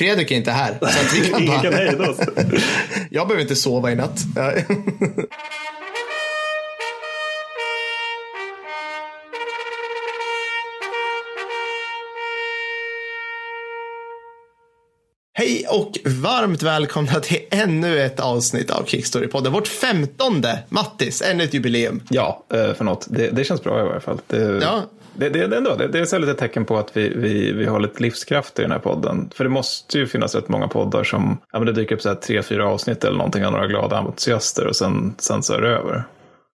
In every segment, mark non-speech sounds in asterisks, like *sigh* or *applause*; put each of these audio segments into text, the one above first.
Fredrik är inte här. Så att vi kan Ingen bara... kan hejda oss. *laughs* Jag behöver inte sova i natt. *laughs* Hej och varmt välkomna till ännu ett avsnitt av Kickstory-podden. Vårt femtonde, Mattis, ännu ett jubileum. Ja, eh, för något. Det, det känns bra i varje fall. Det, Ja det, det, det, ändå, det, det är så lite tecken på att vi, vi, vi har lite livskraft i den här podden. För det måste ju finnas rätt många poddar som ja, men det dyker upp så här tre, fyra avsnitt eller någonting av några glada entusiaster och sen, sen så är det över.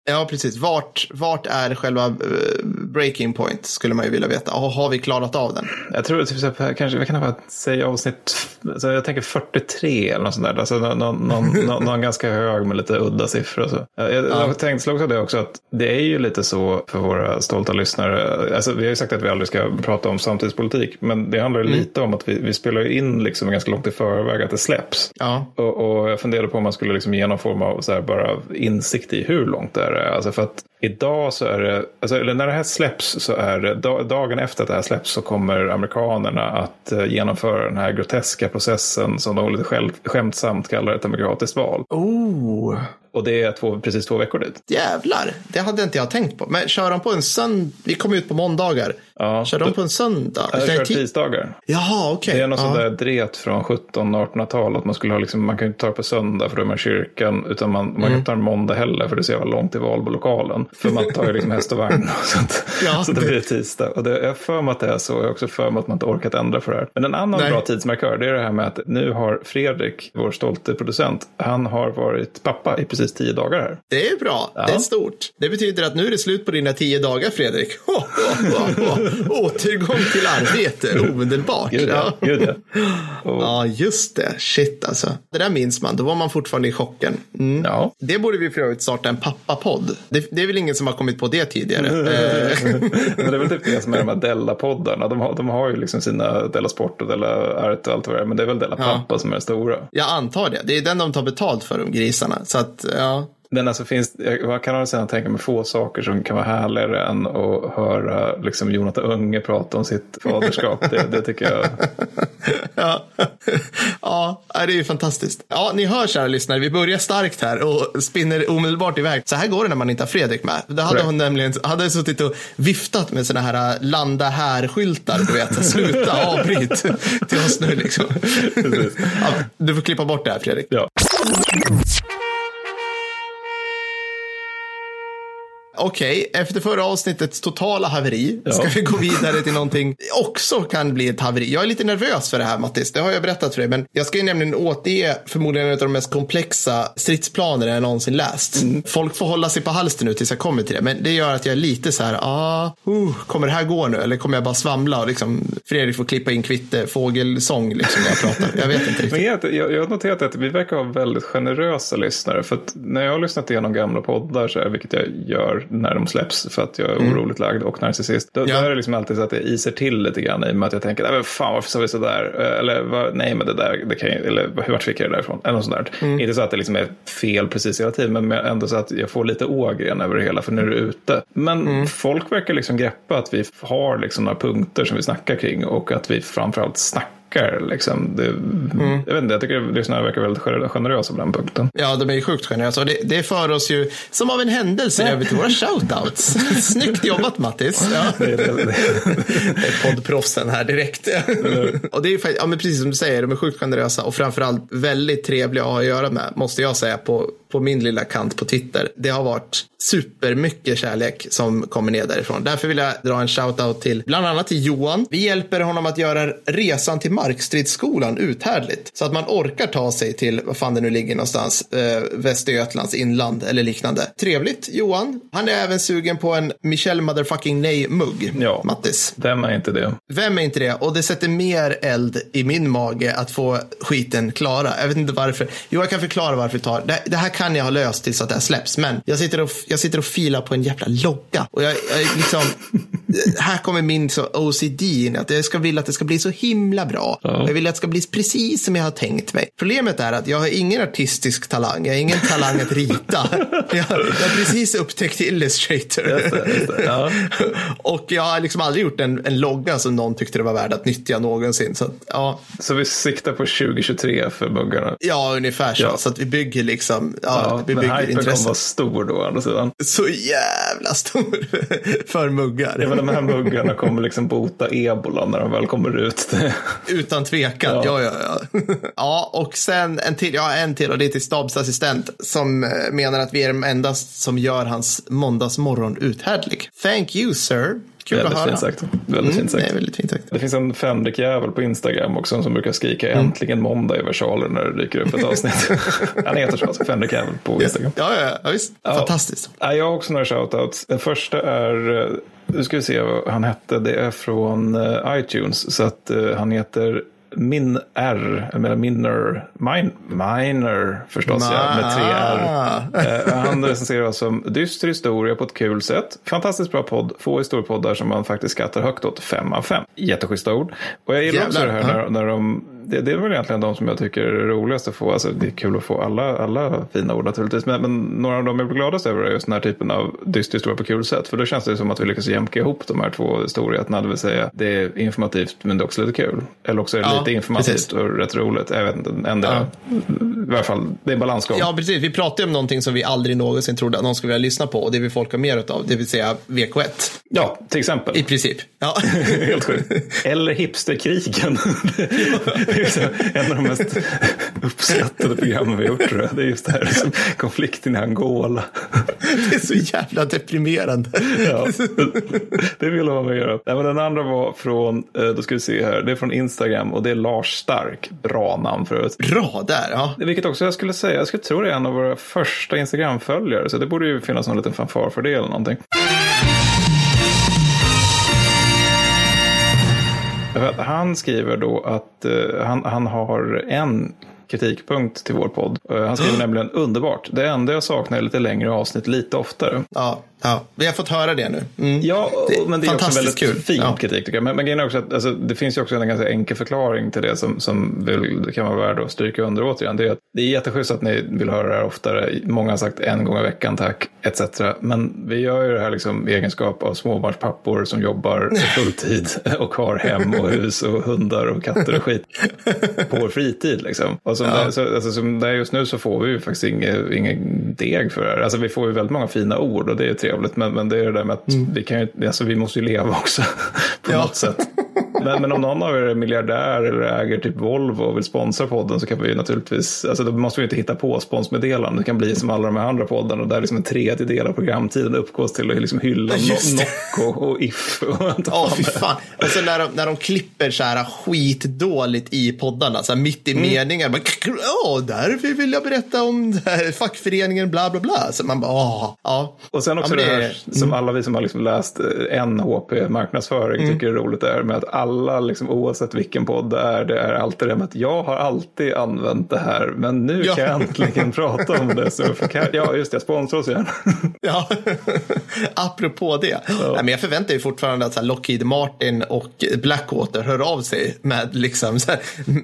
Ja, precis. Vart, vart är själva eh, breaking point, skulle man ju vilja veta. Har, vi klarat av den? Jag tror typ, så här, kanske, vi kan säga avsnitt, alltså jag tänker 43 eller något sånt där. Alltså någon, *laughs* någon, någon, någon ganska hög med lite udda siffror så. Jag, jag, jag tänkte slogs av det också att det är ju lite så för våra stolta lyssnare. Alltså vi har ju sagt att vi aldrig ska prata om samtidspolitik, men det handlar ju lite om att vi, vi spelar in liksom ganska långt i förväg att det släpps. Ja. Och, och jag funderade på om man skulle liksom ge någon form av så här bara insikt i hur långt det är. Alltså för att idag så är det, alltså, eller när det här släpps så är det, da- dagen efter att det här släpps så kommer amerikanerna att eh, genomföra den här groteska processen som de lite själv, skämtsamt kallar ett demokratiskt val. Oh, Och det är två, precis två veckor dit. jävlar. Det hade inte jag tänkt på. Men kör de på en söndag? Vi kommer ut på måndagar. Ja, Kör de på en söndag? Jag kör ti- tisdagar. Jaha, okej. Det är något ja. sånt där dret från 1700-1800-tal. Att man skulle ha liksom, man kan inte ta det på söndag för då är man i kyrkan. Utan man, man kan Mm. inte ta en måndag heller för det är så jävla långt till valbolokalen. För man tar ju liksom häst och vagn. och sånt. Ja, så det det- blir tisdag. Och det, jag har för mig att det är så. Jag har också för mig att man inte orkat ändra för det här. Men en annan Nej. bra tidsmarkör det är det här med att nu har Fredrik, vår stolte producent, han har varit pappa i precis tio dagar här. Det är bra. Det är stort. Det betyder att nu är det slut på dina tio dagar, Fredrik. Ho, ho, ho, ho. Återgång till arbete *laughs* omedelbart. Gud ja. Ja. Gud, ja. Och, *laughs* ja, just det. Shit alltså. Det där minns man. Då var man fortfarande i chocken. Mm. ja. Det borde vi för övrigt starta en pappapodd. Det, det är väl ingen som har kommit på det tidigare. Eh, Men det är väl typ det som är de här Della-poddarna. De har, de har ju liksom sina Della Sport och Della Art och allt vad det är. Men det är väl Della Pappa som är det stora. jag antar det. Det är den de tar betalt för, de grisarna. Så att, ja. Men alltså finns, jag kan alltså tänka mig få saker som kan vara härligare än att höra liksom Jonathan Unge prata om sitt *laughs* faderskap. Det, det tycker jag. *laughs* Ja. ja, det är ju fantastiskt. Ja, ni hör kära lyssnare, vi börjar starkt här och spinner omedelbart iväg. Så här går det när man inte har Fredrik med. Då hade Correct. hon nämligen hade suttit och viftat med sådana här äh, landa här-skyltar, du vet. Sluta, *laughs* avbryt till oss nu liksom. Ja, du får klippa bort det här Fredrik. Ja. Okej, efter förra avsnittets totala haveri Ja. ska vi gå vidare till någonting också kan bli ett haveri. Jag är lite nervös för det här Mattis, det har jag berättat för dig, men jag ska ju nämligen återge förmodligen en av de mest komplexa stridsplaner jag någonsin läst. Folk får hålla sig på halsen nu tills jag kommer till det, men det gör att jag är lite så här, ah, uh, kommer det här gå nu? Eller kommer jag bara svamla och liksom Fredrik får klippa in kvitte, fågelsång liksom när jag pratar? Jag vet inte riktigt. Men jag, jag jag har noterat att vi verkar ha väldigt generösa lyssnare. För att när jag har lyssnat igenom gamla poddar, så här, vilket jag gör när de släpps för att jag är oroligt lagd och narcissist. Då, Ja. då är det liksom alltid så att det iser till lite grann i och med att jag tänker, nej men fan varför sa vi sådär? Eh, Eller nej men det där, det kan ju, eller vart fick jag det därifrån? Eller något sånt där. Inte så att det liksom är fel precis hela tiden, men ändå så att jag får lite ågren över det hela, för nu är det ute. Men folk verkar liksom greppa att vi har liksom några punkter som vi snackar kring och att vi framförallt snackar. Liksom. Det, Jag vet inte, jag tycker lyssnarna verkar väldigt gener- generösa på den punkten. Ja, de är ju sjukt generösa. Det, det för oss ju som av en händelse över till våra shoutouts. *laughs* Snyggt jobbat Mattis. Ja. Det, det, det, Poddproffsen här direkt. och det är ju ja men precis som du säger, de är sjukt generösa och framförallt väldigt trevliga att ha att göra med, måste jag säga på, på min lilla kant på Twitter. Det har varit supermycket kärlek som kommer ner därifrån. Därför vill jag dra en shoutout till bland annat till Johan. Vi hjälper honom att göra resan till Markstridsskolan uthärdligt så att man orkar ta sig till, vad fan det nu ligger någonstans, eh, Västergötlands inland eller liknande. Trevligt, Johan. Han är även sugen på en Michelle motherfucking nej-mugg, Ja. Mattis. vem är inte det? Vem är inte det? Och det sätter mer eld i min mage att få skiten klara. Jag vet inte varför. Jo, jag kan förklara varför vi tar. Det, det här kan jag ha löst tills att det här släpps. Men jag sitter och, jag sitter och filar på en jävla logga. Och jag, jag liksom, *laughs* här kommer min så OCD in. Att jag ska vilja att det ska bli så himla bra. Ja. Jag vill att det ska bli precis som jag har tänkt mig. Problemet är att jag har ingen artistisk talang. Jag har ingen talang att rita. *laughs* Jag, jag har precis upptäckt Illustrator. Just det, just det. Ja. *laughs* och jag har liksom aldrig gjort en, en logga som någon tyckte det var värd att nyttja någonsin. Så att, ja, Så vi siktar på 2023 för muggarna. ja, ungefär så. Ja. Så att vi bygger liksom, ja, Ja, men hypen kommer vara stor då å andra sidan. Så jävla stor *laughs* för muggar. Ja, men de här muggarna kommer liksom bota ebola när de väl kommer ut. Utan tvekan, ja. Ja, ja, *laughs* ja. och sen en till, ja, en till och det är till stabsassistent som eh, menar att vi är de enda som gör hans måndagsmorgon uthärdlig. Thank you sir. Kul att Väldigt höra. fint sagt. Väldigt fint sagt. Nej, väldigt fint sagt. Det finns en Fänrik-jävel på Instagram också som brukar skrika Mm. äntligen måndag i versaler när det dyker upp ett *laughs* avsnitt. Han heter så, alltså Fänrik-jävel på Instagram. Ja, ja, ja visst. Fantastiskt. Ja, jag har också några shoutouts. Den första är, eh, nu ska vi se vad han hette, det är från eh, iTunes. Så att eh, han heter Min R, menar Minner, min, Miner förstås, ja, med tre R. Eh, Han recenserar oss som dyster historia på ett kul sätt. Fantastiskt bra podd, få historiepoddar som man faktiskt skrattar högt åt, fem av fem. Jätteschyssta ord. Och jag gillar också det Jävlar, här när, när de, det, det är väl egentligen de som jag tycker är roligast att få. Alltså, det är kul att få alla, alla fina ord naturligtvis. Men, men några av dem jag blir gladast över är just den här typen av dyster historia på kul sätt. För då känns det som att vi lyckas jämka ihop de här två historierna. Det vill säga, det är informativt men det är också lite kul. Eller också är det Ja, lite informativt precis. och rätt roligt. Jag vet inte, ändå, i varje fall, det är balansgång. Ja, precis. Vi pratar ju om någonting som vi aldrig någonsin trodde att någon skulle vilja lyssna på och det vill folk ha mer av, det vill säga VK1. Ja, till exempel. I princip. Ja. *laughs* Helt sjukt. Eller hipsterkrigen. *laughs* *laughs* En av de mest uppskattade programmen vi gjort. Tror jag. Det är just det här liksom, konflikten i Angola. Det är så jävla deprimerande. Ja, det vill man göra. Nej, men den andra var från, eh, då ska vi se här, det är från Instagram och det är Lars Stark. Bra namn för övrigt. Bra där, ja. Vilket också jag skulle säga, jag skulle tro det är en av våra första Instagram-följare. Så det borde ju finnas någon liten fanfar för det eller någonting. Han skriver då att eh, han, han har en kritikpunkt till vår podd. Eh, han skriver nämligen underbart. Det enda jag saknar är lite längre avsnitt lite oftare. Ja, ja. Vi har fått höra det nu. Mm. Ja, Det- men det är också väldigt kul. fin Ja. kritik tycker jag. Men, men grejen är också att alltså, det finns ju också en ganska enkel förklaring till det som, som vill, kan vara värd att stryka under återigen. Det är, att det är jätteschysst att ni vill höra det här oftare. Många har sagt en gång i veckan tack, etc. Men vi gör ju det här liksom i egenskap av småbarnspappor som jobbar fulltid *laughs* och har hem och hus och hundar och katter och skit på vår fritid. Liksom. Och som, det, så, alltså, som det är just nu så får vi ju faktiskt ingen, ingen deg för det här. Alltså, vi får ju väldigt många fina ord och det är trevligt. Men, men det är det där med att vi, kan ju, alltså, vi måste ju leva också *laughs* på Ja. något sätt. Men, men om någon av er är miljardär eller äger typ Volvo och vill sponsra podden så kan vi ju naturligtvis, alltså då måste vi inte hitta på sponsmeddelanden. Det kan bli som alla de här andra poddarna där liksom en tredjedel av programtiden uppgås till att liksom hylla Ja, no det. Nocco och If. Ja, fan fy det. fan. Och sen när de, när de klipper så här skitdåligt i poddarna, så här mitt i meningar. Bara, Åh, därför vill jag berätta om det här fackföreningen bla bla bla. Så man bara, åh, ja. Och sen också Ja, det, det här är- som alla vi som har liksom läst eh, en HP marknadsföring Mm. tycker är roligt är med att alla, liksom, oavsett vilken podd det är, det är alltid det med att jag har alltid använt det här, men nu Ja. kan jag äntligen *laughs* prata om det. Så kan, ja, just det, sponsra oss igen. *laughs* Ja, apropå det. Nej, men jag förväntar mig fortfarande att så här, Lockheed Martin och Blackwater hör av sig med, liksom, här,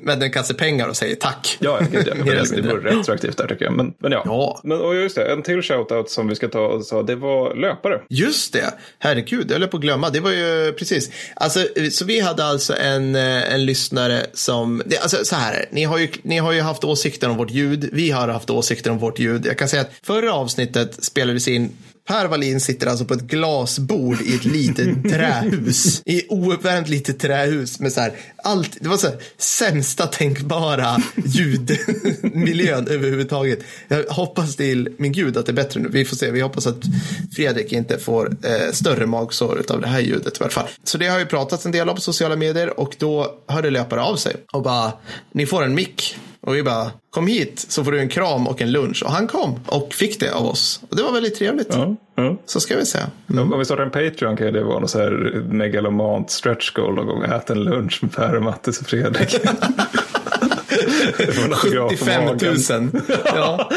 med en kasse pengar och säger tack. Ja, *laughs* jag, jag, eller jag, det mindre. vore retroaktivt där tycker jag. Men, men ja. Ja. Men, och just det, en till shoutout som vi ska ta och sa, det var löpare. Just det, herregud, jag höll på att glömma. Det var ju precis. Alltså, så vi hade alltså en, eh, en lyssnare som, det, alltså så här, ni har, ju, ni har ju haft åsikter om vårt ljud, vi har haft åsikter om vårt ljud. Jag kan säga att förra avsnittet spelades in Per Wallin sitter alltså på ett glasbord i ett litet *laughs* trähus. I ouppvärmt litet trähus med så här, allt, det var så här, sämsta tänkbara ljudmiljön *laughs* överhuvudtaget. Jag hoppas till min gud att det är bättre nu. Vi får se, vi hoppas att Fredrik inte får eh, större magsår av det här ljudet i alla fall. Så det har ju pratats en del om på sociala medier och då hörde löpare av sig och bara, ni får en mick. Och vi bara, kom hit så får du en kram och en lunch. Och han kom och fick det av oss. Och det var väldigt trevligt. Ja, ja. Så ska vi säga. Om vi startar en Patreon kan det vara något så här megalomant stretch goal någon gång. Ät en lunch med Per, Mattis och Fredrik. *laughs* 75 000. *laughs* Ja.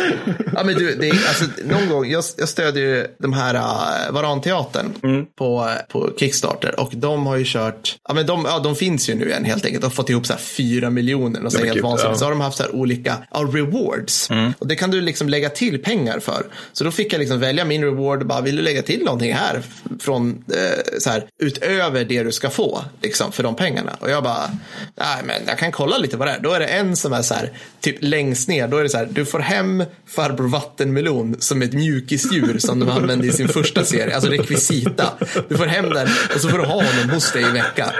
ja, men du, det är, alltså, någon gång, jag, jag stödjer ju de här uh, Varanteatern mm. på, på Kickstarter och de har ju kört, ja men de, ja, de finns ju nu igen helt enkelt. De har fått ihop så här 4 miljoner och så, helt vansinnigt. Ja. så har de haft så här olika ja, rewards. Mm. Och det kan du liksom lägga till pengar för. Så då fick jag liksom välja min reward bara, vill du lägga till någonting här från eh, så här, utöver det du ska få liksom, för de pengarna? Och jag bara, nej men jag kan kolla lite vad det är. Då är det en som är så här, typ längst ner, då är det så här, du får hem farbror vattenmelon som ett mjukisdjur som de använde i sin första serie, alltså rekvisita. Du får hem den och så får du ha honom hos dig i vecka.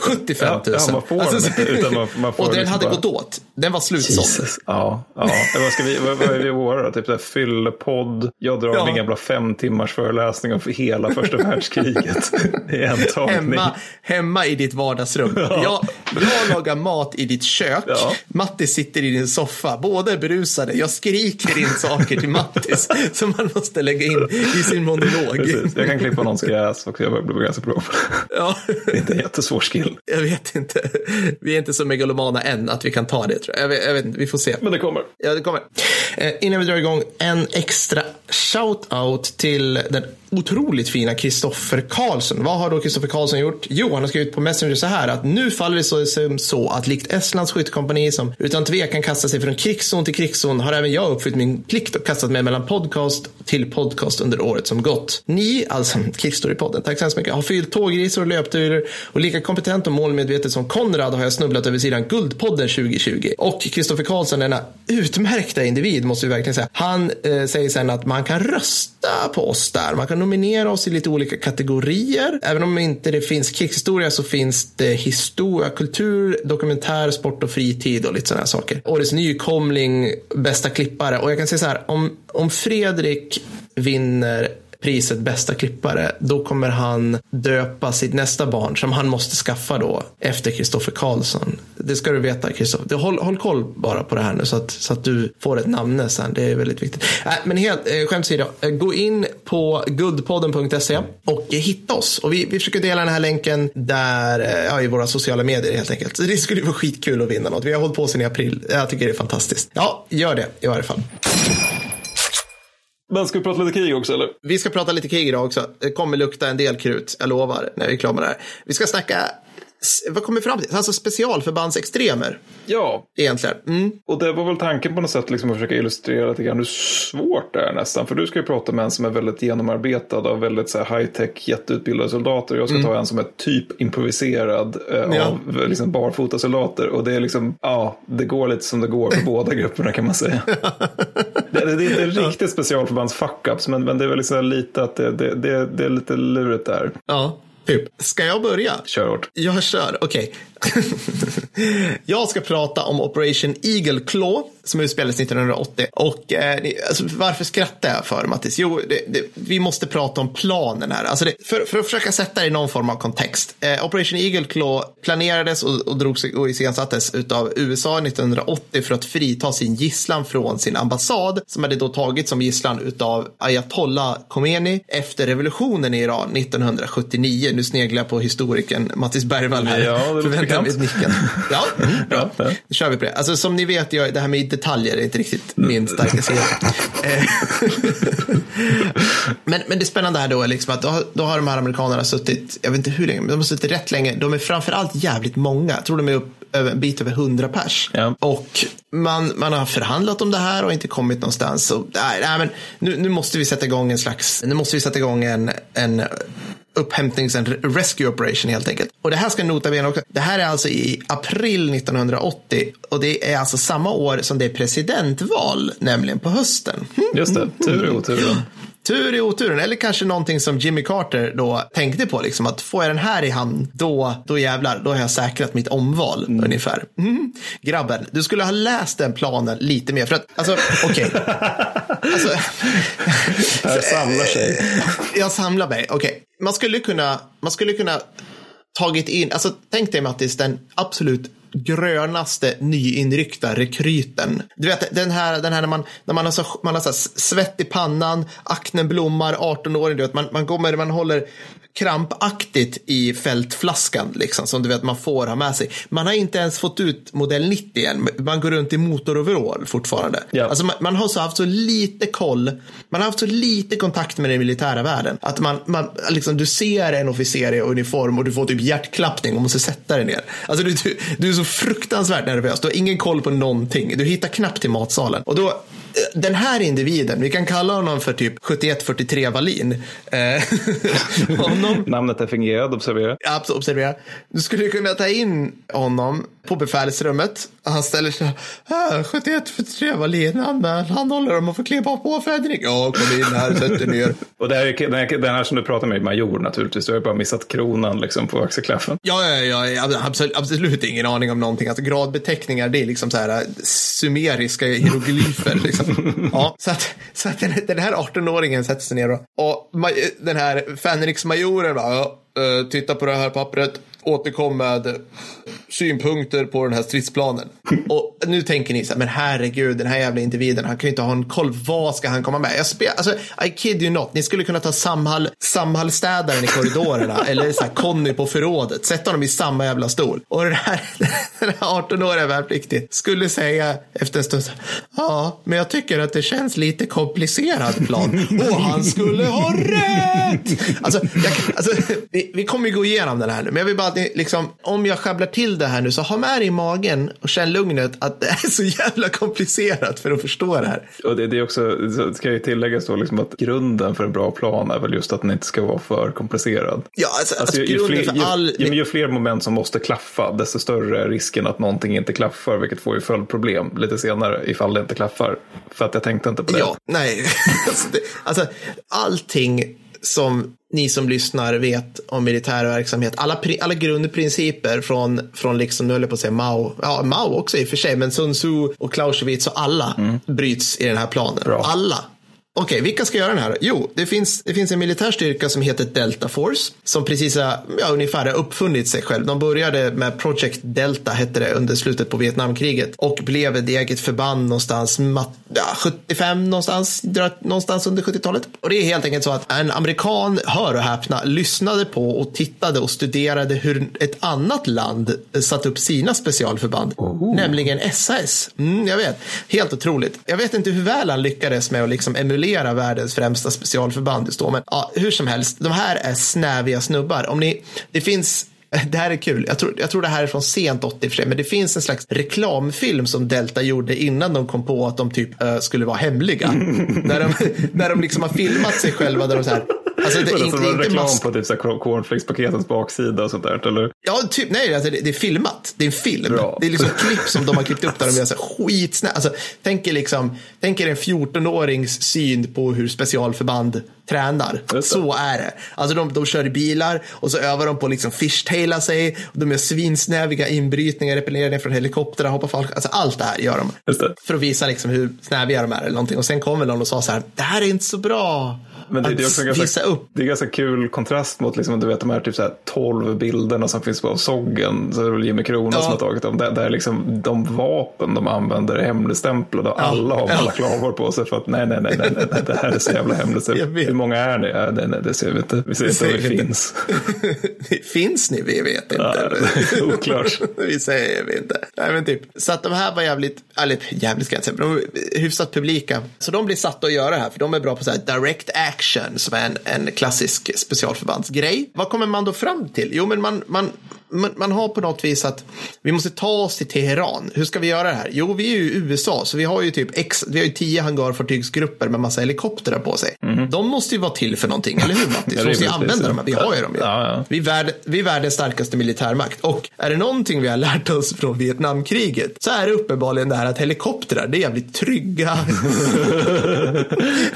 75 000. Ja, man får alltså, den, man, man får och den liksom hade bara... gått åt. Den var slutsåld. Ja, ja. Vad, ska vi, vad, vad är det i våra då? Typ så här, fyllepodd. Jag drar ja. min gamla fem timmars föreläsning om hela första *laughs* världskriget. I en tagning. Hemma, hemma i ditt vardagsrum. Ja. Jag, jag lagar mat i ditt kök. Ja. Mattis sitter i din soffa. Båda är berusade. Jag skriker in saker till Mattis *laughs* som man måste lägga in i sin monolog. Precis. Jag kan klippa någons gräs också. Jag börjar bli ganska bra på det. Ja. Det är inte en jättesvår skill. Jag vet inte. Vi är inte så megalomana än att vi kan ta det. Tror jag. Jag, vet, jag vet inte. Vi får se. Men det kommer. Ja, det kommer. Eh, innan vi drar igång, en extra shout-out till den otroligt fina Kristoffer Karlsson. Vad har då Kristoffer Karlsson gjort? Jo, han har skrivit på Messenger så här att nu faller det så, som så att likt Estlands skyttekompani som utan tvekan kastar sig från krigszon till krigszon har även jag uppfyllt min plikt och kastat mig mellan podcast till podcast under året som gått. Ni, alltså *laughs* Krigsstorypodden, tack så hemskt mycket, har fyllt tågresor och löpturer och lika kompetent och målmedvetet som Konrad har jag snubblat över sidan Guldpodden 2020. Och Kristoffer Karlsson, denna utmärkta individ måste vi verkligen säga, han eh, säger sen att man kan rösta på oss där. Man kan nominera oss i lite olika kategorier. Även om inte det finns krigshistoria så finns det historia, kultur, dokumentär, sport och fritid och lite sådana saker. Årets nykomling, bästa klippare. Och jag kan säga så här, om, om Fredrik vinner priset bästa klippare, då kommer han döpa sitt nästa barn som han måste skaffa då efter Kristoffer Karlsson. Det ska du veta Kristoffer. Håll, håll koll bara på det här nu så att, så att du får ett namn sen. Det är väldigt viktigt. Äh, men helt eh, skämt åsido, eh, gå in på guldpodden.se och hitta oss. Och vi, vi försöker dela den här länken där, eh, ja, i våra sociala medier helt enkelt. Så det skulle vara skitkul att vinna något. Vi har hållit på sedan i april. Jag tycker det är fantastiskt. Ja, gör det i varje fall. Men ska vi prata lite krig också eller? Vi ska prata lite krig idag också. Det kommer lukta en del krut, jag lovar, när vi är klara med det här. Vi ska snacka vad kommer fram till? Alltså specialförbandsextremer. Ja. Egentligen. Mm. Och det var väl tanken på något sätt liksom att försöka illustrera lite grann hur svårt det är nästan. För du ska ju prata med en som är väldigt genomarbetad av väldigt så här high-tech jätteutbildade soldater. Jag ska mm. ta en som är typ improviserad eh, ja. av liksom barfota soldater. Och det är liksom, ja, det går lite som det går för *laughs* båda grupperna kan man säga. *laughs* det, det, är inte riktigt specialförbands fuck-ups, men, men det är väl liksom lite att det, det, det, det är lite lurigt där. Ja. Typ. Ska jag börja? Kör hårt. Jag kör, okej. Okay. *laughs* jag ska prata om Operation Eagle Claw som utspelades 1980. Och eh, alltså, varför skrattar jag för Mattis? Jo, det, det, vi måste prata om planen här. Alltså det, för, för, att försöka sätta det i någon form av kontext. Eh, Operation Eagle Claw planerades och, och drogs och iscensattes av USA 1980 för att frita sin gisslan från sin ambassad som hade då tagits som gisslan av Ayatollah Khomeini efter revolutionen i Iran 1979. Nu sneglar jag på historikern Mattis Bergvall här. Ja, *laughs* Förväntar mig nicken. Ja, bra. Ja. Nu kör vi på det. Alltså, som ni vet, jag, det här med detaljer är inte riktigt min starka sida. Eh, *laughs* men, men det spännande här då är liksom att då har, då har de här amerikanerna suttit, jag vet inte hur länge, men de har suttit rätt länge. De är framförallt jävligt många. Jag tror de är upp en bit över hundra pers. Ja. Och man, man har förhandlat om det här och inte kommit någonstans. Och, nej, nej, men nu, nu måste vi sätta igång en slags, nu måste vi sätta igång en, en upphämtnings and rescue operation helt enkelt. Och det här ska nota bene också. Det här är alltså i april 1980 och det är alltså samma år som det är presidentval, nämligen på hösten. Just det, tur i oturen. Tur i oturen, eller kanske någonting som Jimmy Carter då tänkte på, liksom att får jag den här i hamn, då, då jävlar, då har jag säkrat mitt omval mm. ungefär. Mm. Grabben, du skulle ha läst den planen lite mer, för att, alltså, okej. Okay. *laughs* alltså, jag samlar sig. *laughs* Jag samlar mig, okej. Okay. Man skulle kunna, man skulle kunna tagit in, alltså tänk dig Mattis, den absolut grönaste nyinryckta rekryten. Du vet den här, den här när man, när man har, så, man har så svett i pannan, aknen blommar, 18-åring, du vet, man, man kommer, man håller krampaktigt i fältflaskan, liksom, som du vet man får ha med sig. Man har inte ens fått ut modell 90 än. Man går runt i motoroverall fortfarande. Ja. Alltså man, man har så haft så lite koll, man har haft så lite kontakt med den militära världen. Att man, man liksom, du ser en officer i uniform och du får typ hjärtklappning och måste sätta dig ner. Alltså du, du, du är så fruktansvärt nervös, du har ingen koll på någonting. Du hittar knappt till matsalen. Och då, den här individen, vi kan kalla honom för typ 7143 Wallin. Eh, *laughs* honom, Namnet är fingerat, observera. Absolut, observera. Du skulle kunna ta in honom på befälsrummet. Han ställer sig här. 71 för 3 Wallin. Han, han håller om att få klippa på Fredrik. Ja, kom in här, sätt dig ner. *laughs* Och det här, är- den, här, den här som du pratar med major naturligtvis. Du har ju bara missat kronan liksom på axelklaffen. Ja, ja, ja, absolut, absolut ingen aning om någonting. Alltså, gradbeteckningar, det är liksom så här äh, sumeriska hieroglyfer. *laughs* Liksom. Ja, så att, så att den, den här 18-åringen sätter sig ner och, och maj- den här Fenriksmajoren bara, ja, eh, titta på det här pappret, återkom med synpunkter på den här stridsplanen. Och nu tänker ni så här, men herregud, den här jävla individen, han kan ju inte ha en koll, vad ska han komma med? Jag spel, alltså, I kid you not, ni skulle kunna ta Samhall, Samhallstädaren i korridorerna *laughs* eller så här, Conny på förrådet, sätta honom i samma jävla stol. Och den här, *laughs* den här 18-åriga värnpliktiga skulle säga efter en stund, så här, ja, men jag tycker att det känns lite komplicerad plan. Och han skulle ha rätt! Alltså, jag, alltså vi, vi kommer ju gå igenom den här nu, men jag vill bara att ni, liksom, om jag sjabblar till det här nu, så ha med det i magen och känn lugnet att det är så jävla komplicerat för att förstå det här. Och det, det är också, så ska ju tilläggas då liksom att grunden för en bra plan är väl just att den inte ska vara för komplicerad. Ja, alltså, Alltså, alltså, ju, ju, grunden fler, för all... ju, ju, ju fler moment som måste klaffa, desto större är risken att någonting inte klaffar, vilket får ju följdproblem lite senare ifall det inte klaffar. För att jag tänkte inte på det. Ja, nej. *laughs* alltså, det, alltså, allting som ni som lyssnar vet om militär verksamhet, alla, alla grundprinciper från, från liksom, nu höll jag på att säga Mao, ja Mao också i och för sig, men Sun Tzu och Clausewitz och alla bryts i den här planen. Bra. Alla. Okej, vilka ska göra den här? Jo, det finns, det finns en militär styrka som heter Delta Force som precis har, ja, ungefär har uppfunnit sig själv. De började med Project Delta, hette det, under slutet på Vietnamkriget och blev ett eget förband någonstans, ja, 75 någonstans, någonstans under 70-talet. Och det är helt enkelt så att en amerikan, hör och häpna, lyssnade på och tittade och studerade hur ett annat land satt upp sina specialförband, nämligen SAS. Mm, jag vet, helt otroligt. Jag vet inte hur väl han lyckades med att liksom emulera världens främsta specialförband just då, men ja, hur som helst, de här är snäviga snubbar. Om ni, det finns *laughs* det här är kul. Jag tror, jag tror det här är från sent 80 i och för sig, men det finns en slags reklamfilm som Delta gjorde innan de kom på att de typ eh, skulle vara hemliga. *laughs* när, de, när de liksom har filmat sig själva där de så här, alltså det, Det inte, inte reklam mask, på typ så här cornflakespaketens baksida och sånt där, eller? Ja, typ, nej, alltså det, det är filmat. Det är en film. Bra. Det är liksom *laughs* klipp som de har klippt upp där de gör så här skitsnä. Alltså, tänk er liksom, tänk er en 14-årings syn på hur specialförband tränar. Det. Så är det. Alltså de, de kör i bilar och så övar de på att liksom fishtaila sig. De gör svinsnäviga inbrytningar, repellerar ner från helikoptrar, hoppar folk. Alltså allt det här gör de. Det. För att visa liksom hur snäviga de är eller någonting. Och sen kommer någon och sa så här, det här är inte så bra. Men det, att det, är också en visa ganska, upp. det är ganska kul kontrast mot liksom, du vet, de här typ så här 12 bilderna som finns på Soggen. Så det är väl Jimmy Krona Ja. som har tagit dem. Där, där liksom, de vapen de använder är hemligstämplade och alla har Ja. balaklavor på sig för att nej, nej, nej, nej, nej, nej det här är så jävla hemligt. Hur många är ni? Ja, nej, nej, det ser vi inte. Vi ser inte om vi finns. *laughs* Finns ni? Vi vet inte. Ja, oklart. *laughs* vi säger vi inte. Nej, men typ. Så att de här var jävligt, eller jävligt ska jag inte säga, men de var hyfsat publika. Så de blir satta att göra det här, för de är bra på så här direct action, som är en, en klassisk specialförbandsgrej. Vad kommer man då fram till? Jo, men man, man, man, man har på något vis att vi måste ta oss till Teheran. Hur ska vi göra det här? Jo, vi är ju i USA, så vi har ju typ ex, vi har ju tio hangarfartygsgrupper med massa helikoptrar på sig. De måste ju vara till för någonting, eller hur Mattis? Vi måste ju använda dem, vi har ju dem ju. Ja, ja. Vi är, värld, vi är världens starkaste militärmakt. Och är det någonting vi har lärt oss från Vietnamkriget så är det uppenbarligen det här att helikoptrar, det är jävligt trygga. *laughs*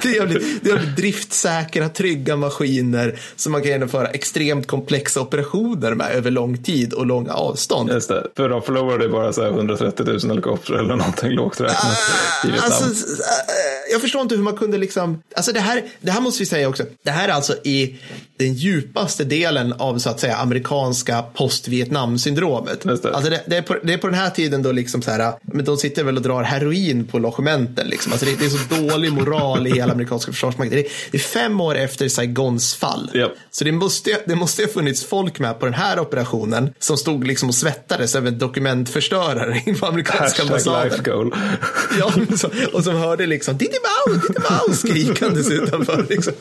det, är jävligt, det är jävligt driftsäkra, trygga maskiner som man kan genomföra extremt komplexa operationer med över lång tid och långa avstånd. Just det. För de förlorade bara så här 130 000 helikoptrar eller någonting lågt räknat Vietnam. Alltså, äh, jag förstår inte hur man kunde liksom, alltså det här, det här måste vi säga också, det här är alltså i den djupaste delen av så att säga amerikanska post-Vietnam-syndromet. Det. Alltså det, det, är på, det är på den här tiden då liksom så här, men de sitter väl och drar heroin på logementen. Liksom. Alltså det, det är så dålig moral i hela amerikanska försvarsmakten. Det, är- det är fem år efter Saigons fall. Japp. Så det måste, det måste ha funnits folk med på den här operationen som stod liksom och svettades över dokumentförstörare *laughs* inför amerikanska ambassaden. Ja, och som hörde liksom Diddy Mouse, Diddy Mouse skrikandes utanför. Liksom.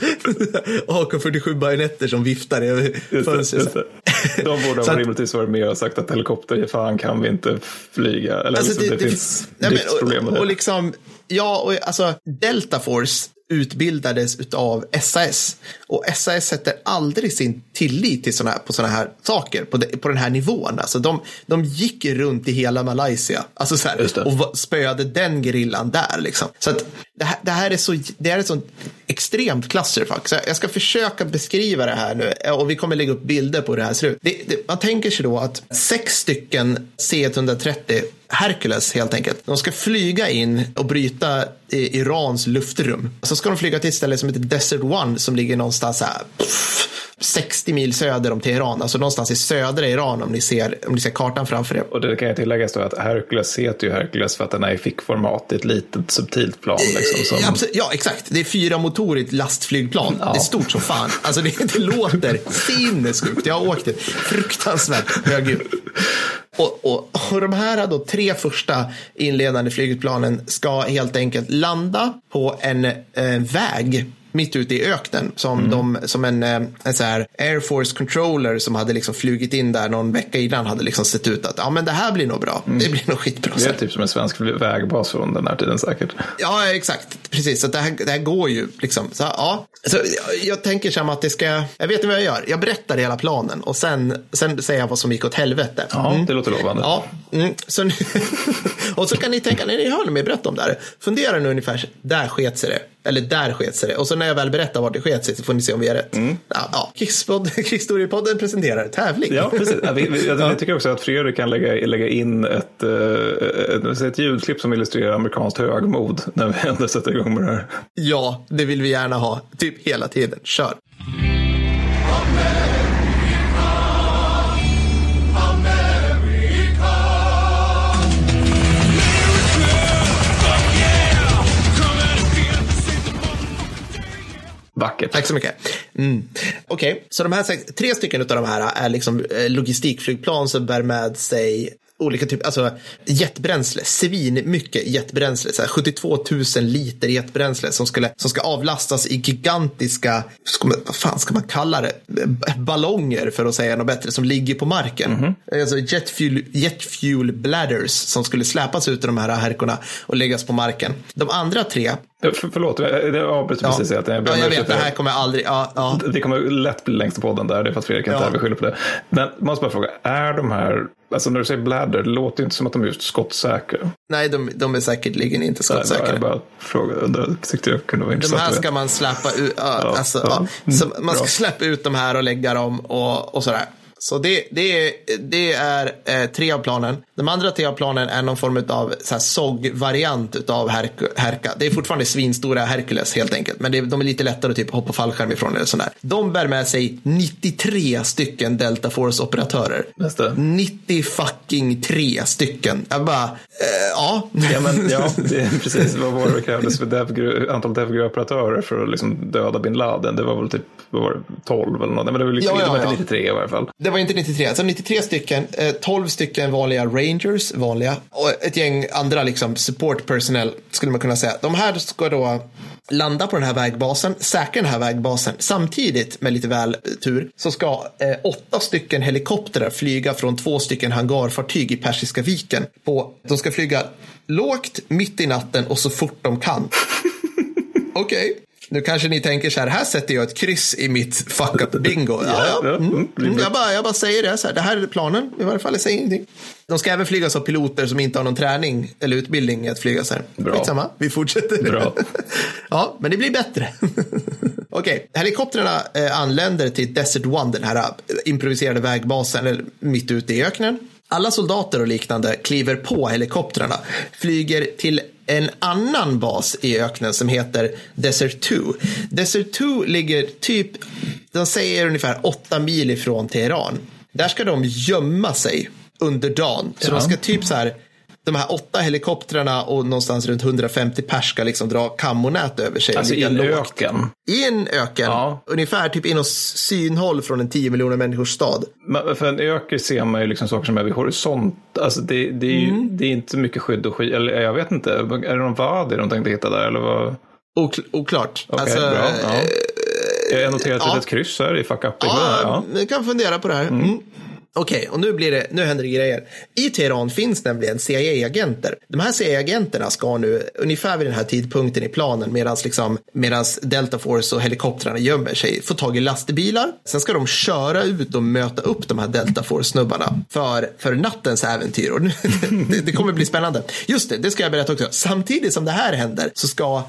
AK47 bajonetter som viftar över det, fönstret. det. De borde ha rimligtvis varit med och sagt att helikopter, fan kan vi inte flyga. Eller Alltså, liksom, det, finns nej, driftsproblem med och, det. och liksom, ja, och alltså Delta Force utbildades av SAS och SAS sätter aldrig sin tillit till såna, på sådana här saker på, de, på den här nivån. Alltså de, de gick runt i hela Malaysia alltså så det. här, och spöade den gerillan där. Liksom. Så att det, här, det här är så det här är ett sånt extremt clusterfuck. Så jag ska försöka beskriva det här nu och vi kommer lägga upp bilder på hur det här ser ut. Det, det, man tänker sig då att sex stycken C-130 Hercules helt enkelt. De ska flyga in och bryta i Irans luftrum. Så ska de flyga till ett ställe som heter Desert One som ligger någonstans så här, pff, 60 mil söder om Teheran. Alltså någonstans i södra Iran om ni ser, om ni ser kartan framför er. Och det kan jag tillägga då att Hercules heter ju Hercules för att den är i fickformat. i ett litet subtilt plan. Liksom, som... Ja, ja, exakt. Det är fyra motorigt lastflygplan. Det är stort som fan. Alltså det, det låter sinnessjukt. Jag har åkt ett fruktansvärt högljutt. Och, och, och de här då tre första inledande flygplanen ska helt enkelt landa på en eh, väg mitt ute i öknen som, de, som en, eh, en så här Air Force controller som hade liksom flugit in där någon vecka innan hade liksom sett ut att ja, men det här blir nog bra. Det blir nog skitbra. Det är typ som en svensk vägbas från den här tiden säkert. Ja, exakt. Precis. Så det, här, det här går ju liksom. Så, ja. så jag, jag tänker som att det ska... Jag vet vad jag gör. Jag berättar hela planen och sen, sen säger jag vad som gick åt helvete. Ja, det låter lovande. Ja, mm, så, *laughs* och så kan ni tänka, när ni hör mig berätta om det här, fundera nu ungefär, så- där sket sig det. Eller där sket sig det. Och så när jag väl berättar vart det sket sig så får ni se om vi är rätt. Ja, ja. Krigspodd- *laughs* Krigshistoriepodden presenterar tävling. Ja, precis. Ja, vi, vi, jag, tycker också att Fredrik kan lägga, lägga in ett, eh, ett, ett ljudklipp som illustrerar amerikanskt högmod när vi ändå sätter igång med det här. ja, det vill vi gärna ha. Typ hela tiden. Kör. Vackert. Tack så mycket. Mm. Okej, så de här tre stycken av de här är liksom eh, logistikflygplan som bär med sig olika typer, alltså jetbränsle, svin mycket jetbränsle, så här 72 000 liter jetbränsle som, skulle, som ska avlastas i gigantiska, ska man, vad fan ska man kalla det, ballonger för att säga något bättre, som ligger på marken. Alltså jet fuel, jet fuel bladders som skulle släpas ut ur de här härkorna och läggas på marken. De andra tre, För, förlåt, jag, jag avbryter ja, precis. Att jag, ja, jag vet, det här kommer aldrig, ja, ja. Det kommer lätt bli längst i podden där, det är för att Fredrik inte Ja. skyller på det. Men jag måste bara fråga, är de här, alltså när du säger bladder, det låter ju inte som att de är just skottsäkra. Nej, de, de är säkerligen inte Nej, skottsäkra. Jag bara fråga, det tyckte jag kunde vara De intressant. här att ska man släppa ut. Ja, alltså, ja. ja. Så Mm, man ska släppa ut de här och lägga dem och, och sådär. Så det, det är, det är eh, tre av planen. De andra tre av planen är någon form av SOG-variant av Herk- Herka. Det är fortfarande svinstora Hercules helt enkelt. Men är- de är lite lättare att typ hoppa fallskärm ifrån eller sådär. De bär med sig 93 stycken Delta Force-operatörer. Just det. 90 fucking tre stycken. Jag bara, eh, ja. Ja, men, ja, *laughs* det är precis vad var det krävdes för devgru, antal DevGru-operatörer för att liksom döda bin Laden. Det var väl typ vad var det, 12 eller något. Men det var, liksom, Ja, ja, det var inte ja. 93 i varje fall. Det var inte 93, alltså 93 stycken, eh, 12 stycken vanliga Rangers, vanliga, och ett gäng andra liksom support personnel skulle man kunna säga. De här ska då landa på den här vägbasen, säkra den här vägbasen. Samtidigt, med lite väl tur, så ska eh, åtta stycken helikoptrar flyga från två stycken hangarfartyg i Persiska viken. På, de ska flyga lågt, mitt i natten och så fort de kan. *laughs* Okej. Nu kanske ni tänker så här, här sätter jag ett kryss i mitt fuck up bingo. Ja, ja. Mm. mm, jag, bara, jag bara säger det, så här, det här är planen. I varje fall, jag säger ingenting. De ska även flygas av piloter som inte har någon träning eller utbildning i att flyga så här. Bra. Skitsamma, vi fortsätter. Bra. *laughs* ja, men det blir bättre. *laughs* Okej, helikoptrarna eh, anländer till Desert One, den här eh, improviserade vägbasen eller mitt ute i öknen. Alla soldater och liknande kliver på helikoptrarna, flyger till en annan bas i öknen som heter Desert 2. Desert 2 ligger typ, de säger ungefär åtta mil ifrån Teheran. Där ska de gömma sig under dagen. Så Ja. de ska typ så här, de här åtta helikoptrarna och någonstans runt 150 pers ska liksom dra kammonät över sig. Alltså i en öken. I en öken, Ja. ungefär typ inom synhåll från en 10 miljoner människors stad. Men För en öken ser man ju liksom saker som är vid horisont. Alltså det, det, är, ju, Mm. det är inte mycket skydd och skit. Eller jag vet inte. Är det någon vadi de tänkte hitta där? Eller vad? Okl- oklart. Okej, alltså, bra. Ja. Jag har noterat ett ja. litet kryss här i fuck up. Ja, Ja. ni kan fundera på det här. Mm. Okej, och nu, blir det, nu händer det grejer. I Teheran finns nämligen CIA-agenter. De här CIA-agenterna ska nu, ungefär vid den här tidpunkten i planen, medan liksom, medans Delta Force och helikoptrarna gömmer sig, få tag i lastbilar. Sen ska de köra ut och möta upp de här Delta Force-snubbarna för, för nattens äventyr. Och nu, *laughs* det, det kommer bli spännande. Just det, det ska jag berätta också. Samtidigt som det här händer så ska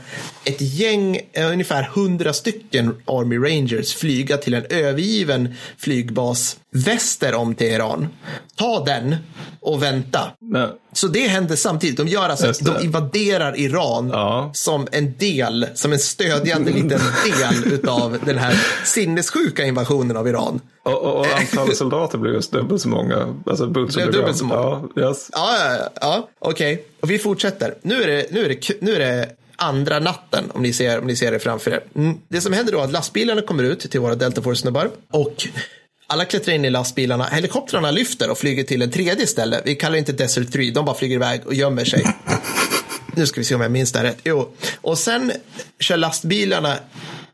ett gäng, eh, ungefär hundra stycken Army Rangers flyga till en övergiven flygbas väster om Teheran. Ta den och vänta. Men, Så det händer samtidigt. De gör alltså, de invaderar Iran Ja. som en del, som en stödjande liten del utav den här sinnessjuka invasionen av Iran. och, och, och antalet soldater blev just dubbelt så många. Alltså så Blev dubbelt så många. Ja, yes. Ja, ja, ja, okej. Och vi fortsätter. Nu är det, nu är det, nu är det andra natten, om ni ser, om ni ser det framför er. Mm. Det som händer då är att lastbilarna kommer ut till våra Delta Force-snubbar och alla klättrar in i lastbilarna. Helikoptrarna lyfter och flyger till en tredje ställe. Vi kallar det inte Desert 3, de bara flyger iväg och gömmer sig. *laughs* nu ska vi se om jag minns det här rätt. Jo, och sen kör lastbilarna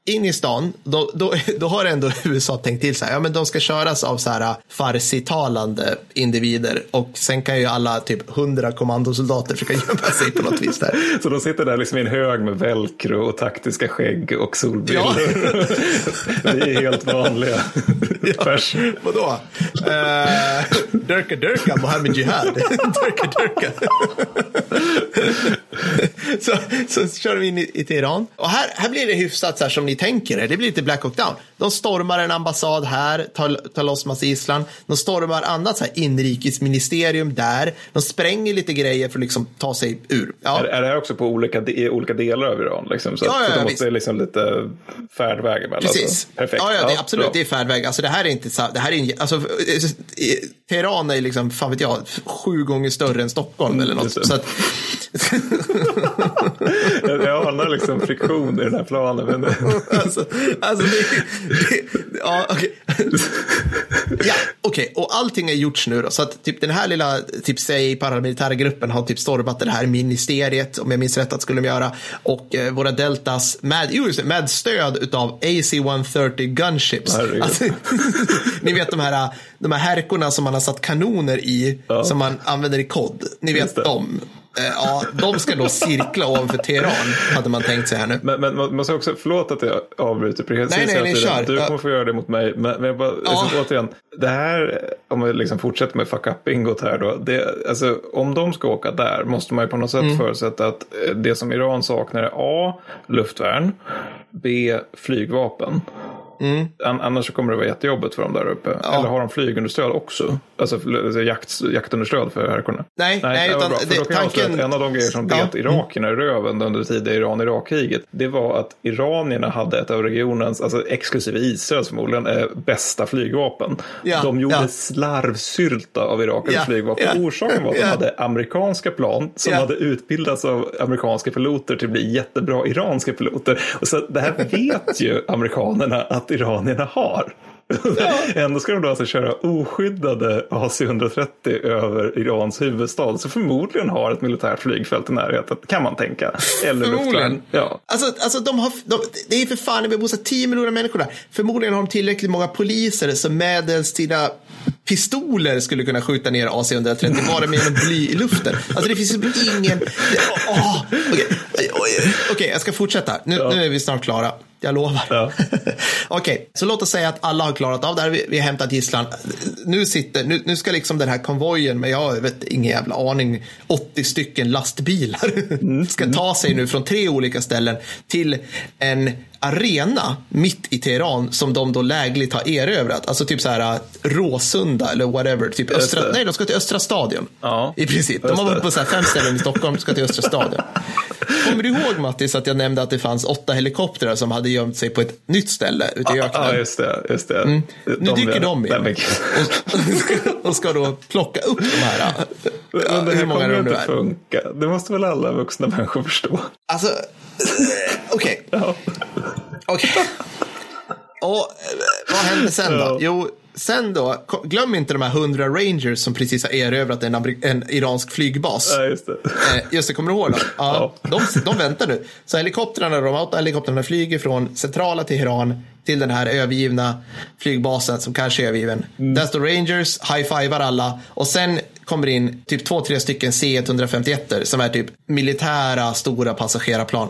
in i stan, då, då, då har ändå USA tänkt till så här, ja men de ska köras av så här farsi-talande individer och sen kan ju alla typ hundra kommandosoldater försöka *laughs* gömma sig på något vis där. Så de sitter där liksom i en hög med velcro och taktiska skägg och solbrillor. Vi *laughs* är helt vanliga. Pers. Vadå? Uh, Durka Durka, Mohammed Jihad. *laughs* Durka Durka. så, så kör de in i, i Teheran. Och här, här blir det hyfsat så här som ni tänker er. Det blir lite Black Hawk Down. De stormar en ambassad här, tar, tar loss massa gisslan. De stormar annat så här inrikesministerium där. De spränger lite grejer för att liksom ta sig ur. Ja. Är, är det här också på olika, de- olika delar av Iran? Liksom? Så, Ja, ja, ja, de måste liksom lite färdväg emellan. Precis. Alltså. Perfekt. Ja, ja, det är absolut. bra. Det är färdväg. Alltså det här är inte så, det här är alltså, eh, Teheran är liksom, fan vet jag, sju gånger större än Stockholm eller något. Så att, *laughs* Jag, anar liksom friktion i den här planen. Men *laughs* alltså, alltså det, det, ja, okej. Ja, okej. Och allting är gjorts nu då. Så att typ den här lilla, typ säg paramilitära gruppen har typ stormat det här ministeriet, om jag minns rätt att skulle de göra. Och eh, våra deltas med, jo, med stöd utav AC-130 gunships. Alltså, *laughs* ni vet de här, de här härkorna som man har satt kanoner i, Ja. som man använder i kod. Ni vet dem. Eh, Ja, de ska då cirkla ovanför Teheran, hade man tänkt sig här nu. men, men man måste också, förlåt att jag avbryter precis Nej, nej, nej, kör. Du kommer få göra det mot mig. Men, men jag bara, Ja. liksom, återigen, det här, om vi liksom fortsätter med fuck up-bingot här då. Det, alltså, om de ska åka där måste man ju på något sätt Mm. förutsätta att eh, det som Iran saknar är A. Luftvärn. B. Flygvapen. Mm. An- annars så kommer det vara jättejobbigt för dem där uppe. Eller har de flygunderstöd också? Alltså alltså jakt, jaktunderstöd för härkorna? Nej, nej, det var utan det- avslöja tanken- en av de grejer som bet Ja. irakierna i röven under det tidiga Iran-Irak-kriget, det var att iranierna hade ett av regionens, alltså exklusive Israel förmodligen, eh, bästa flygvapen. Ja, de gjorde ja. slarvsylta av Irakens Ja, flygvapen. ja, Orsaken var att de ja. hade amerikanska plan som Ja. hade utbildats av amerikanska piloter till att bli jättebra iranska piloter. Och så det här *laughs* vet ju amerikanerna att iranierna har. Ändå ska de då alltså köra oskyddade AC-130 över Irans huvudstad. Så förmodligen har ett militärt flygfält i närheten, kan man tänka. Eller Förmodligen. luftvärn. Ja. Alltså, alltså de har, de, det är för fan, vi bor så 10 miljoner människor där. Förmodligen har de tillräckligt många poliser som med sina pistoler skulle kunna skjuta ner AC-130 bara med en bly i luften. Alltså det finns ju ingen... det- åh, Okej, Okej, okej, jag ska fortsätta. Nu, Ja. nu är vi snart klara. Jag lovar. Ja. *laughs* Okej, så låt oss säga att alla har klarat av det här. Vi, vi har hämtat gisslan. Nu, sitter, nu, nu ska liksom den här konvojen med, jag vet ingen jävla aning, 80 stycken lastbilar *laughs* ska ta sig nu från tre olika ställen till en arena mitt i Teheran som de då lägligt har erövrat. Alltså typ så här Råsunda Råsunda eller whatever. Typ östra, nej, de ska till Östra stadion. Ja, I princip. De har varit på så här fem ställen i Stockholm ska till Östra stadion. *laughs* Kommer du ihåg Mattis att jag nämnde att det fanns åtta helikoptrar som hade gömt sig på ett nytt ställe ute i öknen? Ja, just det. Just det. Mm. Nu dyker de in. Och, och ska då plocka upp de här. Men det hur här många kommer ju inte funka. Det måste väl alla vuxna människor förstå. Alltså, eh, okej. Ja. Okej. Och eh, vad hände sen då? Ja. Jo, sen då, glöm inte de här hundra rangers som precis har erövrat en, en iransk flygbas. ja, just det. Eh, Just det, kommer du ihåg dem? Ja, de, de väntar nu. Så helikoptrarna, de åtta helikoptrarna flyger från centrala Teheran till den här övergivna flygbasen som kanske är övergiven. Där står Rangers, high-fivar alla och sen kommer in typ två, tre stycken C-151 som är typ militära stora passagerarplan.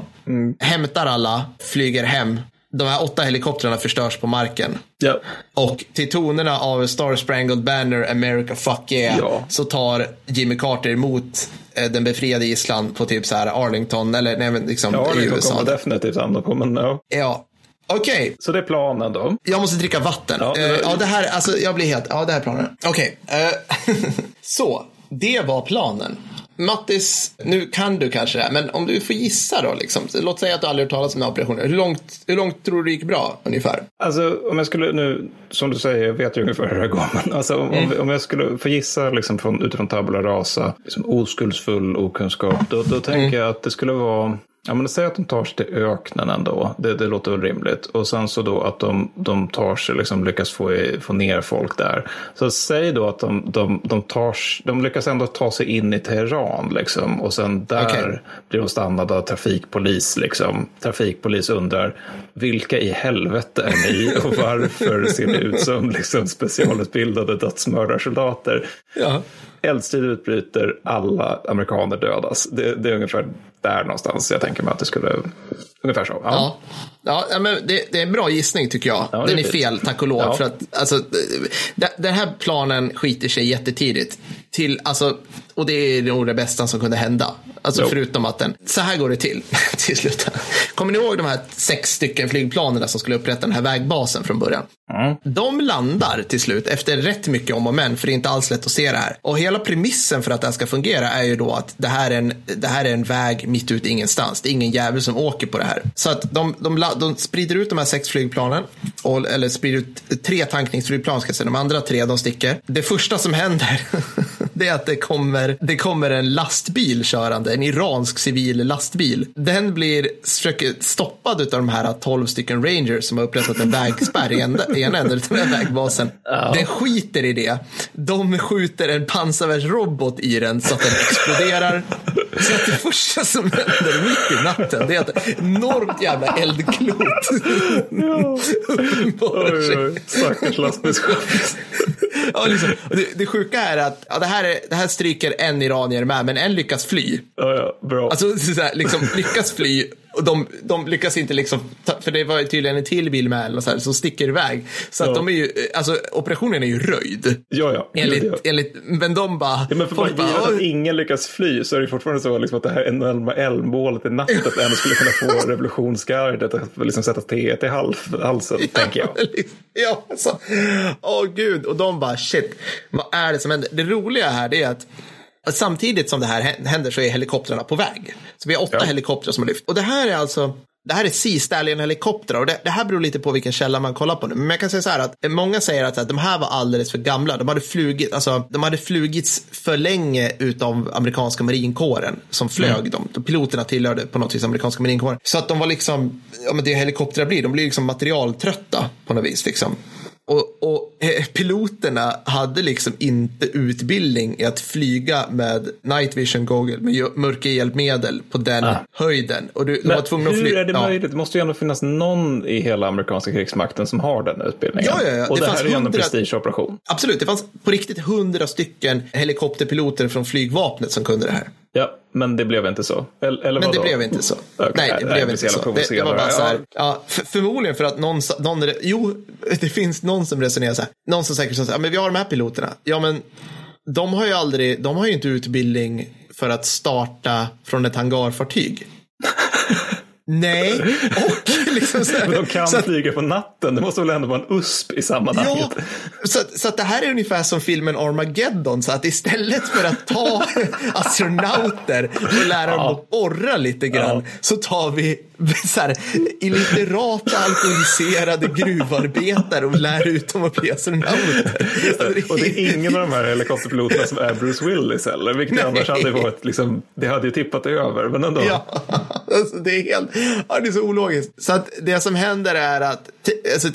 Hämtar alla, flyger hem. De här åtta helikoptrarna förstörs på marken. Ja. Och till tonerna av Star Spangled Banner, America Fuck Yeah, Ja. så tar Jimmy Carter emot eh, den befriade gisslan på typ så här Arlington, eller nej men liksom Ja, i USA. kommer definitivt hamna på, men ja. Ja, okej. Så det är planen då. Jag måste dricka vatten. Ja, Ja, det var- ja det här, alltså jag blir helt, ja det här är planen. Okej, eh, *laughs* så det var planen. Mattis, nu kan du kanske det här, men om du får gissa då, liksom. låt säga att du aldrig hört talas om den här operationen. Hur långt, hur långt tror du det gick bra, ungefär? Alltså om jag skulle nu, som du säger, jag vet ju ungefär hur det går, men alltså, om, Mm. om jag skulle få gissa liksom, från, utifrån tabula rasa, liksom, oskuldsfull okunskap, då, då tänker Mm. jag att det skulle vara Ja, men säg att de tar sig till öknen ändå. Det, det låter väl rimligt. Och sen så då att de, de tar sig, liksom lyckas få, i- få ner folk där. Så säg då att de, de, de, tar, de lyckas ändå ta sig in i Teheran liksom. Och sen där Okej. blir de stannade av trafikpolis. Liksom. Trafikpolis undrar vilka i helvete är ni *laughs* och varför ser ni ut som liksom, specialutbildade dödsmördarsoldater? Ja. Eldstrid utbryter, alla amerikaner dödas. Det, det är ungefär där någonstans jag tänker mig att det skulle... Ungefär så. Ja. Ja, ja men det, det är en bra gissning tycker jag. Ja, det Den är är fel, tack och lov. Ja. För att, alltså, den här planen skiter sig jättetidigt. Till, alltså, och det är nog det bästa som kunde hända. Alltså, Jo. förutom att den, så här går det till *laughs* till slut. Kommer ni ihåg de här sex stycken flygplanen som skulle upprätta den här vägbasen från början? Mm. De landar till slut efter rätt mycket om och men, för det är inte alls lätt att se det här. Och hela premissen för att det här ska fungera är ju då att det här är en, det här är en väg mitt ute ingenstans. Det är ingen jävel som åker på det här. Så att de, de, de sprider ut de här sex flygplanen, och, eller sprider ut tre tankningsflygplan ska jag säga. De andra tre, de sticker. Det första som händer, *laughs* det är att det kommer, det kommer en lastbil körande, en iransk civil lastbil. Den blir stoppad av de här 12 stycken rangers som har upprättat en vägspärr i ena, i änden av den här vägbasen. Den skiter i det. De skjuter en pansarvärnsrobot i den så att den exploderar. Så att det första som händer mitt i natten det är att ett enormt jävla eldklot uppenbarar sig. Stackars lastbilschaufför. Ja, liksom. Det, det sjuka är att ja, det, här är, det här stryker en iranier med, men en lyckas fly. Ja, ja, bra. Alltså så här, liksom, lyckas fly och de, de lyckas inte liksom, för det var ju tydligen en till bil med eller så här, som sticker iväg. Så att Ja. de är ju, alltså operationen är ju röjd. ja, ja. Enligt, ja. enligt, men de bara, Ja, men för folk bara, att ingen lyckas fly så är det fortfarande så liksom att det här enorma L-målet i natten ändå skulle kunna få *laughs* revolutionsgardet att liksom sätta T1 i hal- halsen, tänker jag. Ja, alltså. Åh gud. Och de bara shit, vad är det som händer? Det roliga här är att samtidigt som det här händer så är helikoptrarna på väg. Så vi har åtta Ja. helikoptrar som har lyft. Och det här är alltså det här är Sea Stallion helikoptrar och det, det här beror lite på vilken källa man kollar på nu. Men jag kan säga så här att många säger att, att de här var alldeles för gamla. De hade flugit, alltså de hade flugits för länge utav amerikanska marinkåren som flög dem. De piloterna tillhörde på något vis amerikanska marinkåren. Så att de var liksom, ja men det helikoptrar blir, de blir liksom materialtrötta på något vis liksom. Och, och eh, piloterna hade liksom inte utbildning i att flyga med night vision goggle med ju- mörkerhjälpmedel på den Ah. höjden. Och du, de var tvungna att hur flyga. är det ja. möjligt? Det måste ju ändå finnas någon i hela amerikanska krigsmakten som har den utbildningen. Ja, ja, ja. Och Det det, här är ju ändå en prestigeoperation. Absolut, det fanns på riktigt hundra stycken helikopterpiloter från flygvapnet som kunde det här. Ja, men det blev inte så. Eller, eller Men det vadå? blev inte så. Okej, Nej, det blev inte så Det, det var bara så här. Ja. För, förmodligen för att någon, någon, jo, *laughs* det finns någon som resonerar så här. Någon som säkert säger, ja men vi har de här piloterna. Ja men de har ju aldrig, de har ju inte utbildning för att starta från ett hangarfartyg. *laughs* Nej, och liksom så här, de kan så att- flyga på natten. Det måste väl ändå vara en USP i sammanhanget. Ja, så, så att det här är ungefär som filmen Armageddon. Så att istället för att ta *laughs* astronauter och lära dem att borra lite grann så tar vi *laughs* så här, illiterata, alkoholiserade gruvarbetare och lär ut dem att bli astronauter. Och det är *laughs* ingen av de här helikopterpiloterna som är Bruce Willis heller, vilket Nej. annars hade varit liksom, det hade ju tippat över, men ändå. Ja, alltså det är helt, ja, det är så ologiskt. Så att det som händer är att, alltså,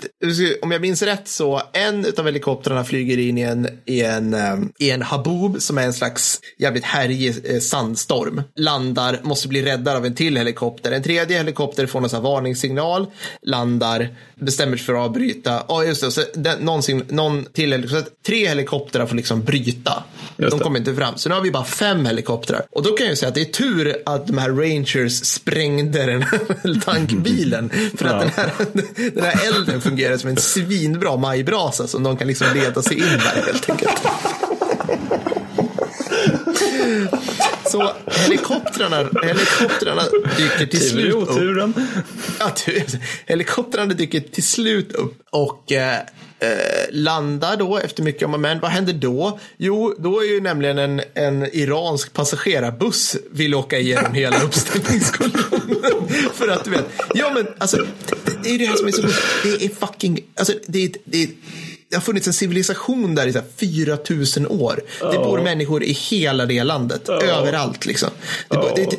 om jag minns rätt så, en av helikoptrarna flyger in i en, i en, ehm, i en haboob som är en slags jävligt härjig eh, sandstorm. Landar, måste bli räddad av en till helikopter. En tredje helikopter får någon sån varningssignal, landar, bestämmer sig för att avbryta. Ja, just det. Så den, någonsin, någon till helikopter, tre helikoptrar får liksom bryta. De kommer inte fram. Så nu har vi bara fem helikoptrar. Och då kan jag ju säga att det är tur att de här Rangers sprängde den här *laughs* tankbilen. För att Ja. den, här, *laughs* den här elden fungerar som en svinbra majbrasa som de kan liksom leda sig in där helt enkelt. Så helikoptrarna, helikoptrarna dyker till Tur slut upp. oturen. Ja, tur. Helikoptrarna dyker till slut upp och eh, eh, landar då efter mycket om och men. Vad händer då? Jo, då är ju nämligen en, en iransk passagerarbuss vill åka igenom hela uppställningskolonnen. *laughs* För att du vet, ja men alltså, det är ju det här som är så. Det är fucking, alltså det är, det är det har funnits en civilisation där i så här 4000 år. Det bor människor i hela det landet. Överallt liksom. Det, bor- det, är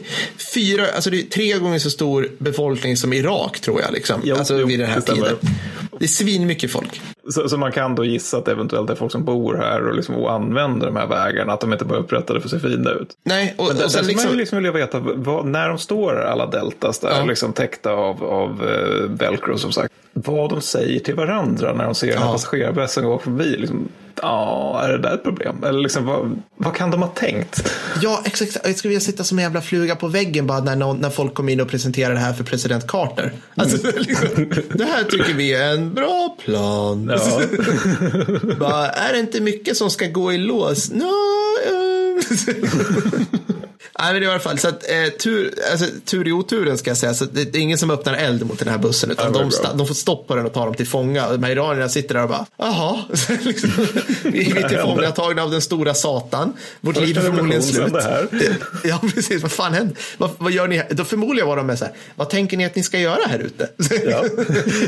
fyra, alltså det är tre gånger så stor befolkning som Irak tror jag. Liksom. Jo, alltså jo, vid den här stämmer. tiden. Det är svinmycket folk. Så, så man kan då gissa att eventuellt det är folk som bor här och, liksom, och använder de här vägarna, att de inte bara upprättade för att se fina ut. Nej, och, Men där och sen sen skulle man ju liksom, liksom vilja veta, vad, när de står alla deltas där, Ja. liksom täckta av, av eh, velcro som sagt, vad de säger till varandra när de ser Ja. passagerarbössen gå förbi. Liksom, ja, är det där ett problem? Eller liksom, vad, vad kan de ha tänkt? Ja, exakt. Jag skulle vilja sitta som en jävla fluga på väggen bara när, någon, när folk kommer in och presenterar det här för president Carter. Alltså, liksom, det här tycker vi är en bra plan. Ja. Bara, är det inte mycket som ska gå i lås? No, eh. *laughs* Nej, men i alla fall så att eh, tur, alltså, tur i oturen ska jag säga. Så det, det är ingen som öppnar eld mot den här bussen utan de, sta- de får stoppa den och ta dem till fånga. De här iranierna sitter där och bara, jaha, *laughs* liksom, vi, är tillfångatagna av den stora satan. Vårt liv är förmodligen slut. sen det här. Det- Ja, precis. Vad fan händer? Vad, vad gör ni här? Då förmodligen var de med så här, vad tänker ni att ni ska göra här ute? *laughs* Ja.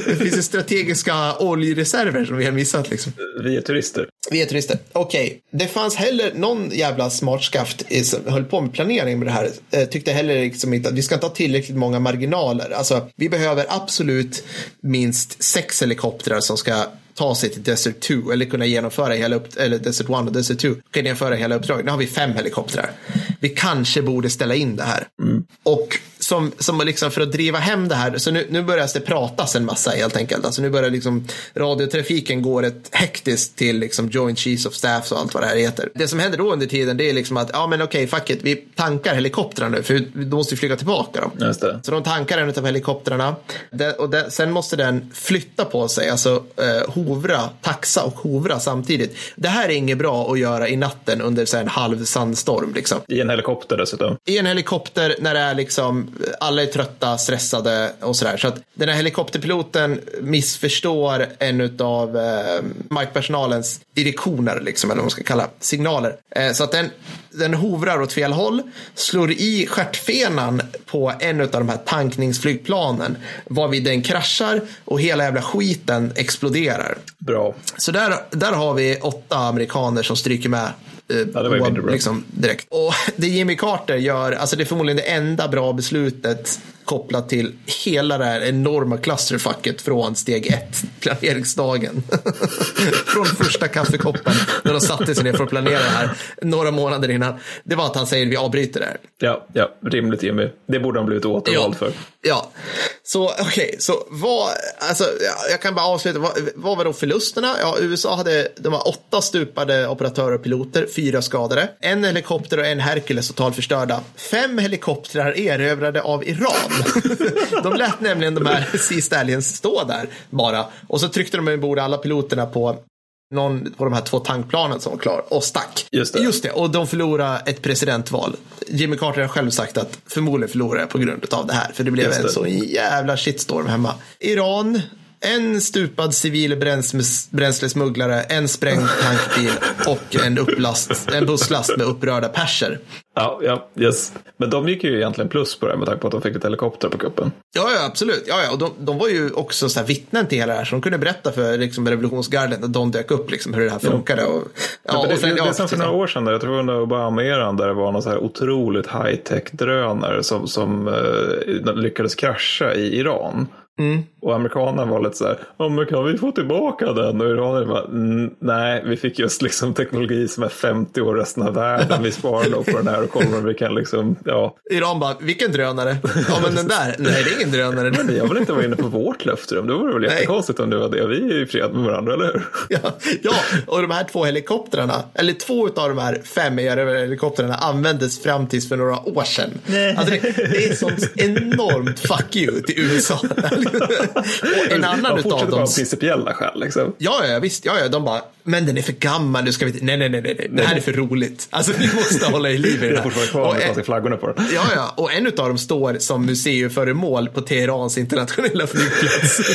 det finns ju strategiska oljereserver som vi har missat liksom. Vi är turister. Vi är turister. Okej, det fanns heller någon jävla smartskaft som höll på med planering med det här. Eh, tyckte heller liksom inte att vi ska inte ha tillräckligt många marginaler. Alltså, vi behöver absolut minst sex helikoptrar som ska ta sig till Desert 2 eller kunna genomföra hela upp, eller Desert 1 och Desert 2 kan genomföra hela uppdraget. Nu har vi fem helikoptrar. Vi kanske borde ställa in det här. Och som, som liksom för att driva hem det här, så nu, nu börjar det pratas en massa helt enkelt. Alltså nu börjar liksom radiotrafiken gå rätt hektiskt till liksom Joint Chiefs of Staff och allt vad det här heter. Det som händer då under tiden det är liksom att, ja men okej, fuck it, vi tankar helikoptrar nu, för då måste vi flyga tillbaka dem. Så de tankar en av helikoptrarna och det, sen måste den flytta på sig, alltså eh, hovra, taxa och hovra samtidigt. Det här är inget bra att göra i natten under så en halv sandstorm. Liksom. I en helikopter dessutom. I en helikopter när det är liksom, alla är trötta, stressade och sådär. Så att den här helikopterpiloten missförstår en av eh, markpersonalens direktioner, liksom, eller vad man ska kalla signaler. Eh, så att den, den hovrar åt fel håll, slår i stjärtfenan på en av de här tankningsflygplanen, varvid den kraschar och hela jävla skiten exploderar. Bra. Så där, där har vi åtta amerikaner som stryker med. Eh, Ja, det var bra. liksom, direkt. Och *laughs* det Jimmy Carter gör, alltså det är förmodligen det enda bra beslutet kopplat till hela det här enorma clusterfucket från steg ett, *laughs* planeringsdagen. *laughs* från första kaffekoppen när de satte sig ner för att planera det här några månader innan. Det var att han säger vi avbryter det här. Ja, ja, rimligt Jimmy. Det borde han blivit återvald för. Ja, så okej, så vad, alltså jag kan bara avsluta, vad, vad var då förlusterna? Ja, USA hade, de var åtta stupade operatörer och piloter, fyra skadade, en helikopter och en Hercules totalt förstörda, fem helikoptrar erövrade av Iran. *laughs* de lät nämligen de här *laughs* Sea Stallions stå där bara, och så tryckte de ombord alla piloterna på någon på de här två tankplanen som var klar och stack. Just det. Just det, och de förlorade ett presidentval. Jimmy Carter har själv sagt att förmodligen förlorade jag på grund av det här. För det blev Just en det. så jävla shitstorm hemma. Iran, en stupad civil bränsles- bränslesmugglare, en sprängd tankbil och en, upplast, en busslast med upprörda perser. Ja, ja, yes. Men de gick ju egentligen plus på det här med tanke på att de fick ett helikopter på kuppen. Ja, ja, absolut. Ja, ja. Och de, de var ju också så här vittnen till hela det här, så de kunde berätta för liksom, revolutionsgarden att de dök upp, liksom, hur det här funkade. Och, Ja, men det, och sen- det, det ja, är som för några ja. år sedan, jag tror under Obama-eran, där det var någon så här otroligt high-tech drönare som, som eh, lyckades krascha i Iran. Mm. Och amerikanerna var lite så här, ja men kan vi få tillbaka den? Och iranerna bara, "Mm, nej, vi fick just liksom teknologi som är 50 år resten av världen. Vi sparar nog på den här och kollar om vi kan liksom, ja. Iran bara, vilken drönare? Ja, men den där. Nej, det är ingen drönare. Men jag vill inte vara inne på vårt löfterum. Det vore väl Nej. jättekonstigt om det var det. Vi är i fred med varandra, eller hur? Ja, ja, och de här två helikoptrarna, eller två av de här fem helikoptrarna användes fram tills för några år sedan. Alltså det, det är sånt enormt fuck you till USA. *laughs* och en annan utav fortsätter dem. av principiella skäl liksom. Ja, ja, visst. Ja, ja, de bara, men den är för gammal, nu ska vi. Nej, nej, nej, nej, nej. det här är för roligt. Alltså, vi måste hålla i liv i Det *laughs* det är här. kvar Och en- de flaggorna på den. Ja, ja, och en av dem står som museiföremål på Teherans internationella flygplats. *laughs*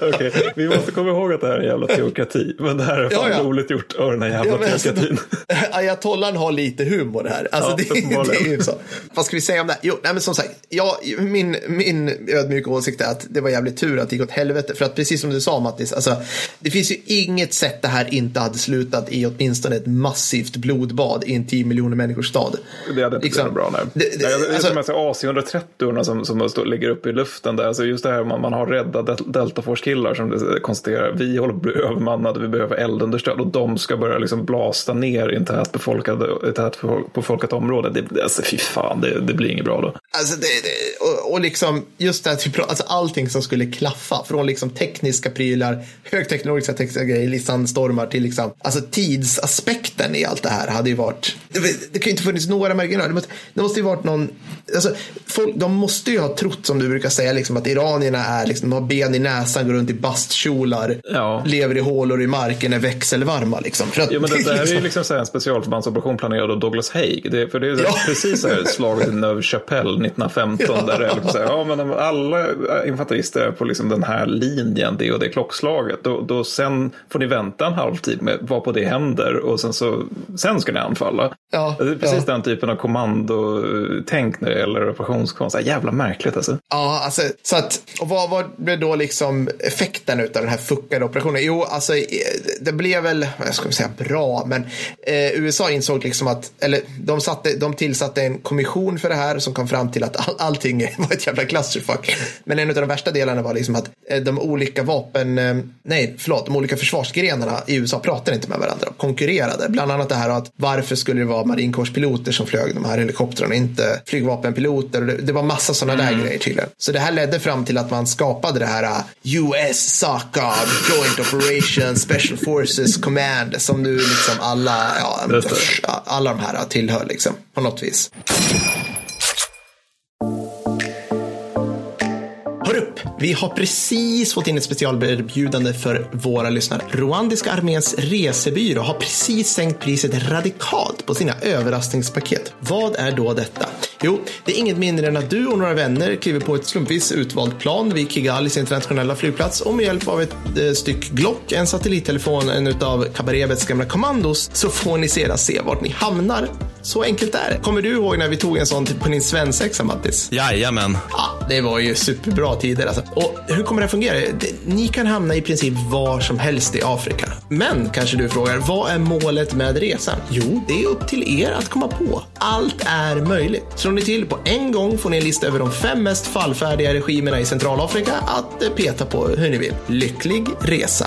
Okej, vi måste komma ihåg att det här är en jävla teokrati. Men det här är fan Ja, ja. roligt gjort av den här jävla Ja, alltså, teokratin. *laughs* Ayatollan har lite humor här. Alltså, Ja, det, det är ju så. Vad ska vi säga om det? här? Jo, nej, men som sagt, ja, min, min ödmjuka åsikt är att det var jävligt tur att det gick åt helvete. För att precis som du sa Mattis, alltså, det finns ju inget sätt det här inte hade slutat i åtminstone ett massivt blodbad i en 10 miljoner människors stad. Det hade inte Liksom, blivit bra. Nej. det- det- Nej, jag vet alltså- de här AC-130 som, som står, ligger uppe i luften. Där. Alltså just det här man, man har rädda Del- Delta Force-killar som det konstaterar. Vi håller på att bli övermannade, vi behöver eldunderstöd. Och de ska börja liksom blasta ner i en tätbefolkad, tätbefolkat område. Det, det- alltså fy fan, det, det blir inget bra då. Alltså det, det, och, och liksom just det här, typ, alltså allting som skulle klaffa från liksom tekniska prylar, högteknologiska tekniska grejer, lisandstormar till liksom, alltså tidsaspekten i allt det här hade ju varit, det, det kan ju inte funnits några marginaler. Det måste, det måste ju varit någon, alltså folk, de måste ju ha trott som du brukar säga, liksom att iranierna är liksom, de har ben i näsan, går runt i bastkjolar, Ja. lever i hålor i marken, är växelvarma liksom. För att, Ja, men det, det här är ju *laughs* liksom- så här en specialförbandsoperation planerad av Douglas Haig. Det, för det är Ja. precis så här *laughs* slaget i Neuve Chapelle 1915. Där det är liksom så här, ja, men alla infanterister är på liksom den här linjen, det och det klockslaget. Då, då sen får ni vänta en halvtid med vad på det händer och sen, så, sen ska ni anfalla. Ja, det är precis ja. den typen av kommandotänk när det gäller operationskonst. Jävla märkligt alltså. Ja, alltså, så att, och vad var det då liksom effekten av den här fuckade operationen? Jo, alltså det blev väl, jag ska säga bra, men eh, USA insåg liksom att, eller de, satte, de tillsatte en kommission för det här som kom fram till att all, allting *laughs* var ett jävla clusterfuck. Men en av de värsta delarna var liksom att eh, de olika vapen, eh, nej, förlåt, de olika försvarsgrenarna i USA pratade inte med varandra, de konkurrerade. Bland annat det här att varför skulle det vara marinkårspiloter som flög de här helikoptrarna, inte flygvapenpiloter. Och Det, det var massa sådana där grejer tydligen. Så det här ledde fram till att man skapade det här uh, US SACOG, Joint Operations Special Forces Command, som nu liksom alla, ja, alla de här tillhör liksom, på något vis. Hör upp! Vi har precis fått in ett specialerbjudande för våra lyssnare. Rwandiska arméns resebyrå har precis sänkt priset radikalt på sina överraskningspaket. Vad är då detta? Jo, det är inget mindre än att du och några vänner kliver på ett slumpvis utvalt plan vid Kigalis internationella flygplats och med hjälp av ett eh, styck Glock, en satellittelefon, en utav Kabarebets gamla kommandos så får ni sedan se vart ni hamnar. Så enkelt är det. Kommer du ihåg när vi tog en sån på din svensexa, Mattis? Jajamän. Ja, det var ju superbra tider alltså. Och hur kommer det fungera? Ni kan hamna i princip var som helst i Afrika. Men kanske du frågar, vad är målet med resan? Jo, det är upp till er att komma på. Allt är möjligt. Slår ni till på en gång får ni en lista över de fem mest fallfärdiga regimerna i Centralafrika att eh, peta på hur ni vill. Lycklig resa!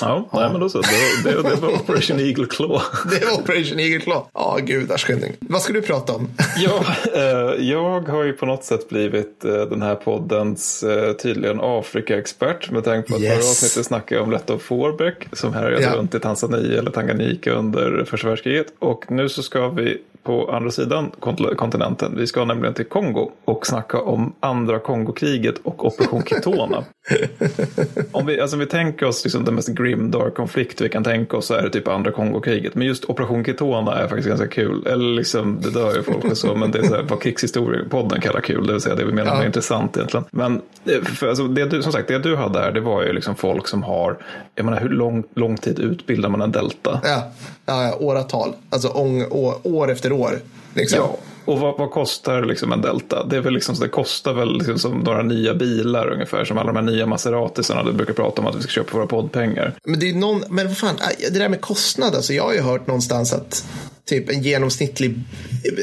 Ja, nej, men då så. Det, det, det var Operation Eagle Claw. *laughs* Det var Operation Eagle Claw. Ja, gudars skymning. Vad ska du prata om? *laughs* Ja, eh, jag har ju på något sätt blivit eh, den här poddens eh, tydligen Afrika-expert med tanke på att Yes. förra avsnittet snackade jag om Letto Forbeck som härjade Ja. runt i Tanzania eller Tanganyika under första världskriget. Och nu så ska vi på andra sidan kontinenten. Vi ska nämligen till Kongo och snacka om andra Kongokriget och Operation Kitona. *laughs* om, vi, alltså, om vi tänker oss liksom den mest grimdark konflikt vi kan tänka oss så är det typ andra Kongokriget. Men just Operation Kitona är faktiskt ganska kul. Eller liksom, det dör ju folk och så, men det är så här, vad krigshistoriepodden kallar kul. Det vill säga det vi menar ja. med intressant egentligen. Men eh, för, alltså, det du, som sagt, det du hade här, det var ju liksom folk som har, jag menar hur lång, lång tid utbildar man en delta? Ja, ja, ja åratal. Alltså ång, år, år efter år. Liksom. Ja. Och vad, vad, kostar liksom en Delta? Det, är väl liksom, det kostar väl liksom som några nya bilar ungefär. Som alla de här nya Maseratisarna du brukar prata om att vi ska köpa våra poddpengar. Men det är någon, men vad fan, det där med kostnad alltså. Jag har ju hört någonstans att typ en genomsnittlig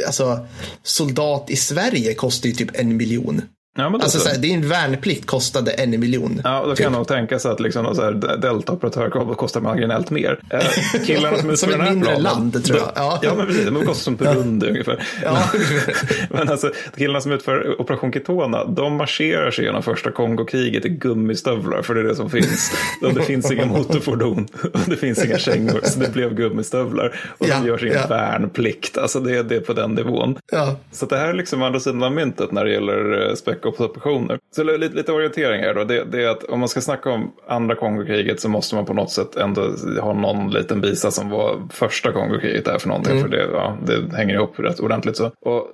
alltså, soldat i Sverige kostar ju typ en miljon. Ja, men alltså, såhär, din värnplikt kostade en miljon. Ja, då kan typ. jag nog tänka sig att liksom, så deltaoperatör kostar marginellt mer. Eh, killarna som *laughs* utför den här mindre planen, land, tror jag. Ja, ja men precis. De kostar som Burundi ja. ungefär. Ja. *laughs* men alltså, killarna som utför Operation Kitona, de marscherar sig genom första Kongokriget i gummistövlar, för det är det som finns. *laughs* det finns inga motorfordon och det finns inga kängor, så det blev gummistövlar. Och ja, de gör sin ja. värnplikt. Alltså det, det är på den nivån. Ja. Så det här är liksom andra sidan av myntet när det gäller eh, spek Jakob-operationer. Så lite, lite orientering här då. Det, det, är att om man ska snacka om andra Kongokriget så måste man på något sätt ändå ha någon liten visa som var första Kongokriget är för någonting. Mm. För det, ja, det hänger ihop rätt ordentligt så. Och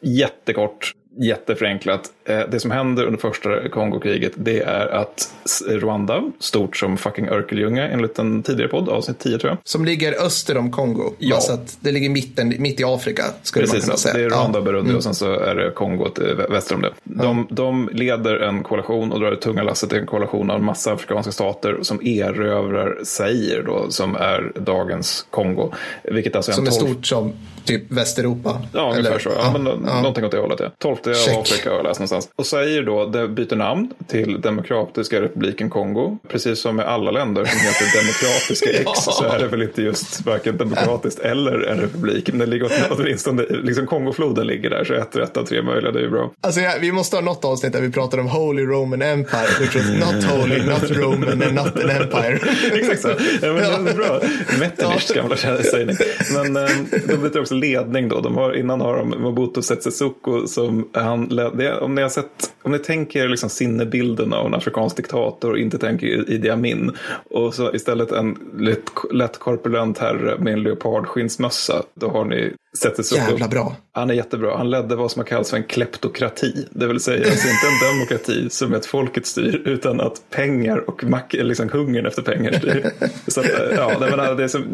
jättekort jätteförenklat. Eh, det som händer under första Kongokriget det är att Rwanda, stort som fucking Örkelljunga enligt en tidigare podd, avsnitt 10 tror jag. Som ligger öster om Kongo. Ja. Alltså att det ligger mitten, mitt i Afrika skulle Precis, man kunna säga. det är Rwanda och Burundi mm. och sen så är det Kongo väster om det. De, mm. de leder en koalition och drar det tunga lasset till en koalition av en massa afrikanska stater som erövrar Zaire då, som är dagens Kongo. Vilket alltså är som är stort som typ Västeuropa. Ja, ungefär så. Ja, men, ja. Någonting åt det hållet. Ja. 12 Check. Afrika har jag läst någonstans. Och säger då, det byter namn till Demokratiska republiken Kongo. Precis som med alla länder som heter *laughs* Demokratiska X ja. så är det väl inte just varken demokratiskt eller en republik. Men det ligger *laughs* åtminstone, liksom Kongofloden ligger där så ett rätt av tre möjliga, det är ju bra. Alltså ja, vi måste ha något avsnitt där vi pratar om Holy Roman Empire. Which was not holy, not Roman and not an empire. *laughs* Exakt så. Ja, men det är bra. Metternichs gamla sägning. Men eh, de byter också ledning då. De har, innan har de Mobutu Sese Seko som han, det, om ni har sett, om ni tänker liksom sinnebilden av en afrikansk diktator och inte tänker Idi Amin och så istället en lätt, lätt korpulent herre med en leopardskinnsmössa, då har ni Sese Seko. Jävla bra. Han är jättebra. Han ledde vad som har kallats för en kleptokrati. Det vill säga alltså inte en demokrati som ett folket styr utan att pengar och mack, liksom hungern efter pengar styr. Så att, ja, det, menar, det är som,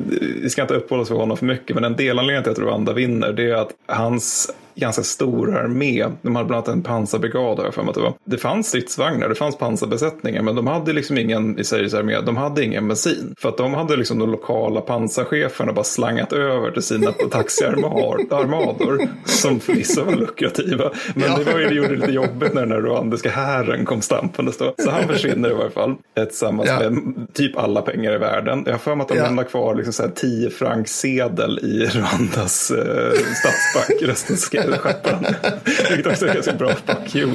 vi ska inte uppehålla oss vid honom för mycket men en delanledning till att Rwanda vinner det är att hans ganska stor armé. De hade bland annat en pansarbrigad har jag för mig att det var. Det fanns stridsvagnar, det fanns pansarbesättningar men de hade liksom ingen i Sveriges armé, de hade ingen bensin. För att de hade liksom de lokala pansarcheferna bara slangat över till sina *laughs* taxiarmador som förvisso var lukrativa. Men ja. det var ju det gjorde det lite jobbigt när den här rwandiska hären kom stampandes då. Så han försvinner i varje fall tillsammans ja. med typ alla pengar i världen. Jag har för mig att de ja. lämnar kvar liksom så här 10 frank sedel i Rwandas eh, statsbank. Resten *laughs* skepparen. *laughs* Vilket också är ganska bra fuck you.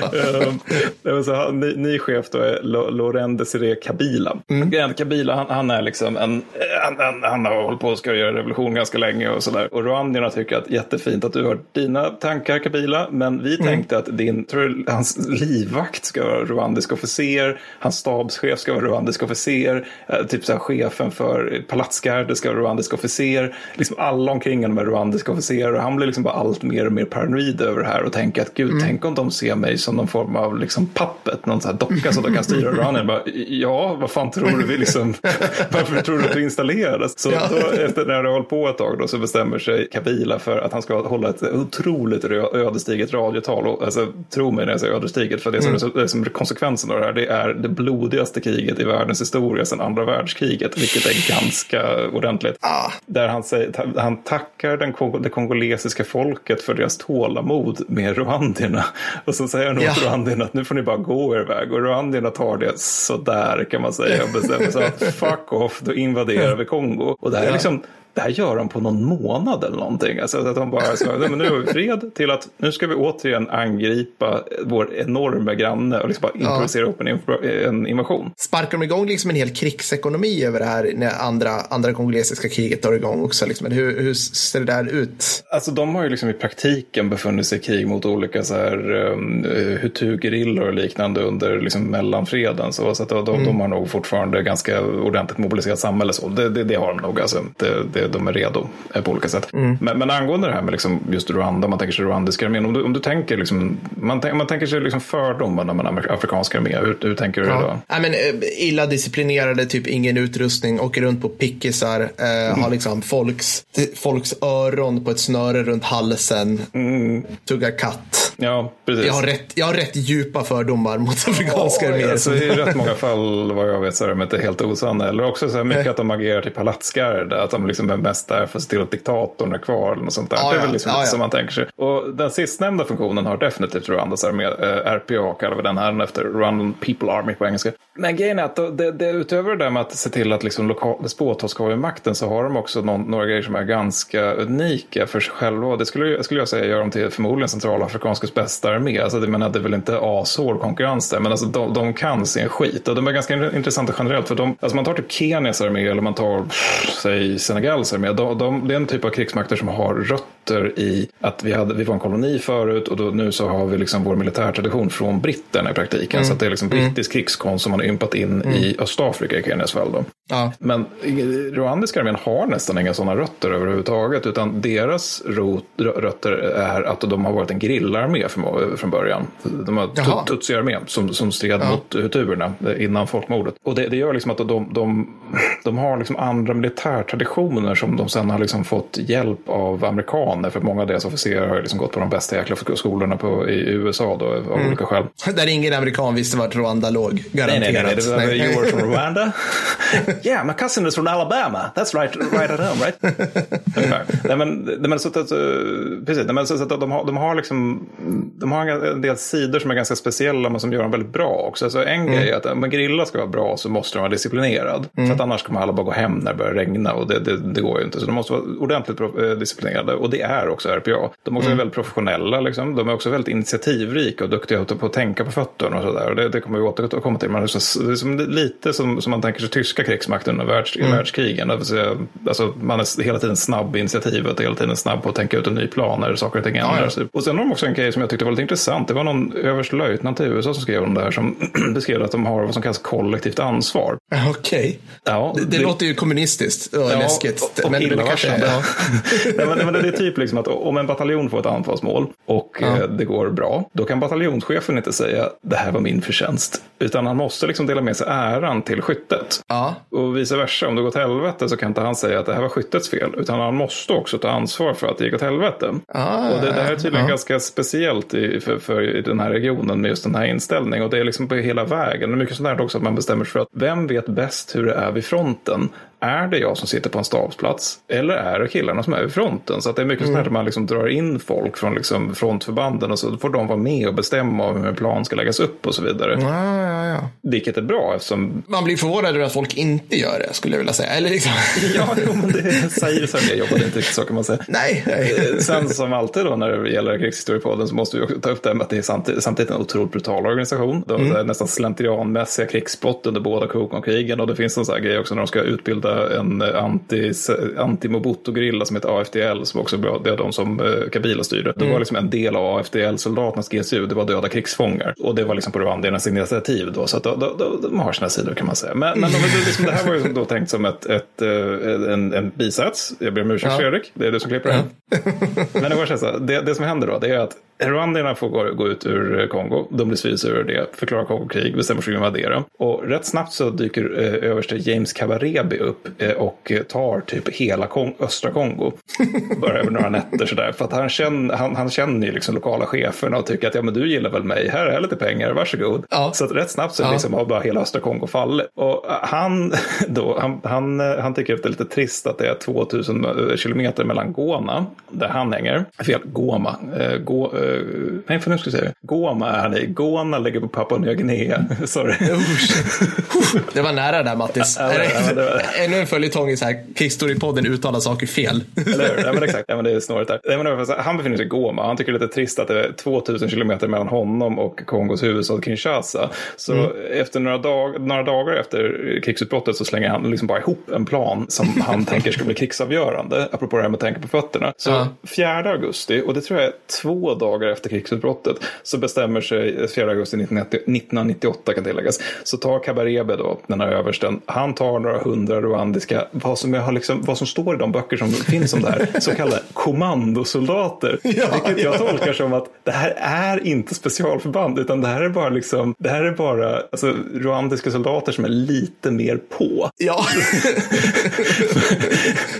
Ja. Um, ny, ny chef då är Laurent Desiré Kabila. Mm. Kabila han, han, är liksom en, han, han, han har hållit på att ska göra revolution ganska länge och sådär. Och rwandierna tycker att jättefint att du har dina tankar Kabila. Men vi mm. tänkte att din, tror hans livvakt ska vara rwandisk officer. Hans stabschef ska vara rwandisk officer. Uh, typ så här, chefen för palatsgarde ska vara rwandisk officer. Liksom alla omkring honom är rwandiska officerer. Och han blir liksom bara allt mer och mer paranoid över det här och tänker att gud, mm. tänk om de ser mig som någon form av liksom pappet, någon sån här docka som de kan styra runnen. Bara, ja, vad fan tror du vi liksom, *laughs* varför tror du att du installerades? Så ja. då, efter när det har hållit på ett tag då, så bestämmer sig Kabila för att han ska hålla ett otroligt ödesdigert radiotal. Och, alltså, tro mig när jag säger ödesdigert, för det som, mm. det som är konsekvensen av det här, det är det blodigaste kriget i världens historia sedan andra världskriget, vilket är ganska ordentligt. Ah. Där han, säger, han tackar den, det kongolesiska folket folket för deras tålamod med rwandierna. Och så säger han ja. åt rwandierna att nu får ni bara gå er väg. Och rwandierna tar det sådär kan man säga och bestämmer sig att *laughs* fuck off, då invaderar vi Kongo. Och det här är liksom det här gör de på någon månad eller någonting. Alltså att de bara så, men nu har vi fred till att nu ska vi återigen angripa vår enorma granne och liksom bara improvisera ja. upp en, en invasion. Sparkar de igång liksom en hel krigsekonomi över det här när andra, andra kongolesiska kriget tar igång också? Liksom? Hur, hur ser det där ut? Alltså de har ju liksom i praktiken befunnit sig i krig mot olika så här um, hutu-gerillor och liknande under liksom mellanfreden. Så, så att de, mm. de har nog fortfarande ganska ordentligt mobiliserat samhälle. Så. Det, det, det har de nog. Alltså. Det, det, de är redo på olika sätt. Mm. Men, men angående det här med liksom just Rwanda, man tänker sig rwandiska armén. Om du, om du tänker, liksom, man, man tänker sig liksom fördomarna med afrikanska armé. Hur, hur tänker du ja. då? Ja, men, eh, illa disciplinerade, typ ingen utrustning, åker runt på pickisar, eh, mm. har liksom folks, folks öron på ett snöre runt halsen, mm. tuggar katt. Ja, precis. Jag har rätt, jag har rätt djupa fördomar mot afrikanska arméer. Alltså, I rätt många fall, vad jag vet, så är de inte helt osanna. Eller också så här mycket att de agerar till palatsgarde, att de liksom är mest där för att se till att diktatorn är kvar. Eller något sånt där. Ja, det är väl liksom ja, ja. som man tänker sig. Och den sistnämnda funktionen har definitivt Rwandas armé, äh, RPA kallar vi den här efter Rwandan People Army på engelska. Men grejen är att det, det, utöver det där med att se till att liksom lokal, makten så har de också någon, några grejer som är ganska unika för sig själva. Det skulle, skulle jag säga gör dem till förmodligen centralafrikanskans bästa armé. Alltså, det, menar, det är väl inte ashård konkurrens där, men alltså, de, de kan sin skit. Och de är ganska intressanta generellt. För de, alltså man tar typ Kenias armé eller man tar säg Senegals armé. De, de, det är en typ av krigsmakter som har rötter i att vi, hade, vi var en koloni förut och då, nu så har vi liksom vår militärtradition från britterna i praktiken. Mm. Så det är liksom brittisk mm. krigskonst som man har ympat in mm. i Östafrika i Kenias fall. Ja. Men rwandiska armén har nästan inga sådana rötter överhuvudtaget. Utan deras rot, rötter är att de har varit en gerillaarmé från, från början. De har tutsi-armén som, som stred ja. mot hutuerna innan folkmordet. Och det, det gör liksom att de, de, de har liksom andra militärtraditioner som de sen har liksom fått hjälp av amerikaner. För många av deras officerare har liksom gått på de bästa jäkla skolorna på, i USA då, av mm. olika skäl. Där ingen amerikan visste vart Rwanda låg, garanterat. Nej, nej, nej. Det var, nej. You were from Rwanda? *laughs* yeah, my cousin is from Alabama. That's right, right at home, right? *laughs* nej, men, nej, men, så att, precis, nej, men, så att de, har, de har liksom de har en del sidor som är ganska speciella men som gör dem väldigt bra också. Så en mm. grej är att om en grilla ska vara bra så måste de vara disciplinerad. Mm. För att annars kommer alla bara gå hem när det börjar regna och det, det, det går ju inte. Så de måste vara ordentligt eh, disciplinerade och det är också RPA. De är också mm. väldigt professionella liksom. De är också väldigt initiativrika och duktiga på att tänka på fötterna och sådär. Det, det kommer vi återkomma till. Men det är som, lite som, som man tänker sig tyska krigsmakten under världs, mm. världskrigen. Alltså, man är hela tiden snabb i initiativet, hela tiden snabb på att tänka ut en ny plan när saker och ting ändras. Ja, ja. Och sen har de också en grej som jag tyckte var lite intressant. Det var någon överstelöjtnant i USA som skrev om det här som *clears throat* beskrev att de har vad som kallas kollektivt ansvar. Okej. Okay. Ja, det, det, låter ju kommunistiskt och ja, läskigt. Och, men är, ja. *laughs* Nej, men, men det är typ liksom att om en bataljon får ett anfallsmål och ja. Eh, det går bra, då kan bataljonschefen inte säga det här var min förtjänst. Utan han måste liksom dela med sig äran till skyttet. Ja. Och vice versa, om det går till helvete så kan inte han säga att det här var skyttets fel. Utan han måste också ta ansvar för att det gick åt helvete. Ah, och det, det här är tydligen ganska speciellt i, för, för i den här regionen med just den här inställningen. Och det är liksom på hela vägen. Det är mycket sånt här också att man bestämmer sig för att vem vet bäst hur det är vid fronten? Är det jag som sitter på en stabsplats eller är det killarna som är vid fronten? Så det är mycket mm. sånt här att man liksom drar in folk från liksom frontförbanden och så får de vara med och bestämma hur en plan ska läggas upp och så vidare. Ja, ja, ja. Vilket är bra eftersom... Man blir förvånad över att folk inte gör det skulle jag vilja säga. Eller liksom... *laughs* ja, jo, men det säger sig. Jag jobbade inte riktigt så kan man säga. Nej. nej. Eh, sen som alltid då när det gäller krigshistoriepodden så måste vi också ta upp det med att det är samtidigt, samtidigt en otroligt brutal organisation. Mm. Det är nästan slentrianmässiga krigsbrott under båda krigen och det finns en sån här grej också när de ska utbilda en anti, anti Mobutu-gerilla som heter AFDL som också det är de som eh, Kabila styrde. Det var mm. liksom en del av AFDL-soldaternas GSU, det var döda krigsfångar. Och det var liksom på rwandiernas initiativ då, så att de, de, de, har sina sidor kan man säga. Men, men de, liksom, det här var ju då tänkt som ett, ett, eh, en, en bisats. Jag ber om ursäkt ja. Fredrik, det är du som klipper det här. men det, var så, det, det som händer då, det är att Rwandierna får gå, gå, ut ur Kongo. De blir svids över det, förklarar Kongo-krig, bestämmer sig för att invadera. Och rätt snabbt så dyker eh, överste James Kabarebi upp eh, och tar typ hela Kong östra Kongo. *laughs* Bara över några nätter sådär. För att han känner, han, han känner ju liksom lokala cheferna och tycker att ja men du gillar väl mig, här är lite pengar, varsågod. Ja. Så att rätt snabbt så ja. liksom har bara hela östra Kongo fallit. Och eh, han *laughs* då, han, han, eh, han tycker att det är lite trist att det är 2000 kilometer mellan Goma, där han hänger, fel, Goma, eh, Uh, nej, för nu ska vi se. Goma är i. Gona ligger på Papua Nya Guinea. *laughs* Sorry. det var nära där Mattis. Ja, ja, var... Ännu en följetong i så här Kickstory-podden uttalar saker fel. Eller hur? Ja, men exakt. Ja, men det är snårigt där. Ja, men han befinner sig i Goma. Han tycker det är lite trist att det är 2000 kilometer mellan honom och Kongos huvudstad Kinshasa. Så mm. efter några, dag, några dagar efter krigsutbrottet så slänger han liksom bara ihop en plan som han *laughs* tänker ska bli krigsavgörande. Apropå det här med att tänka på fötterna. Så ja. 4 augusti, och det tror jag är två dagar efter krigsutbrottet, så bestämmer sig 4 augusti 1998 kan tilläggas, så tar Kabarebe då, den här översten, han tar några hundra rwandiska, vad som, har liksom, vad som står i de böcker som finns om det här, så kallade *laughs* kommandosoldater. Ja, vilket jag ja. tolkar som att det här är inte specialförband, utan det här är bara liksom, det här är bara alltså, rwandiska soldater som är lite mer på. Ja, *laughs*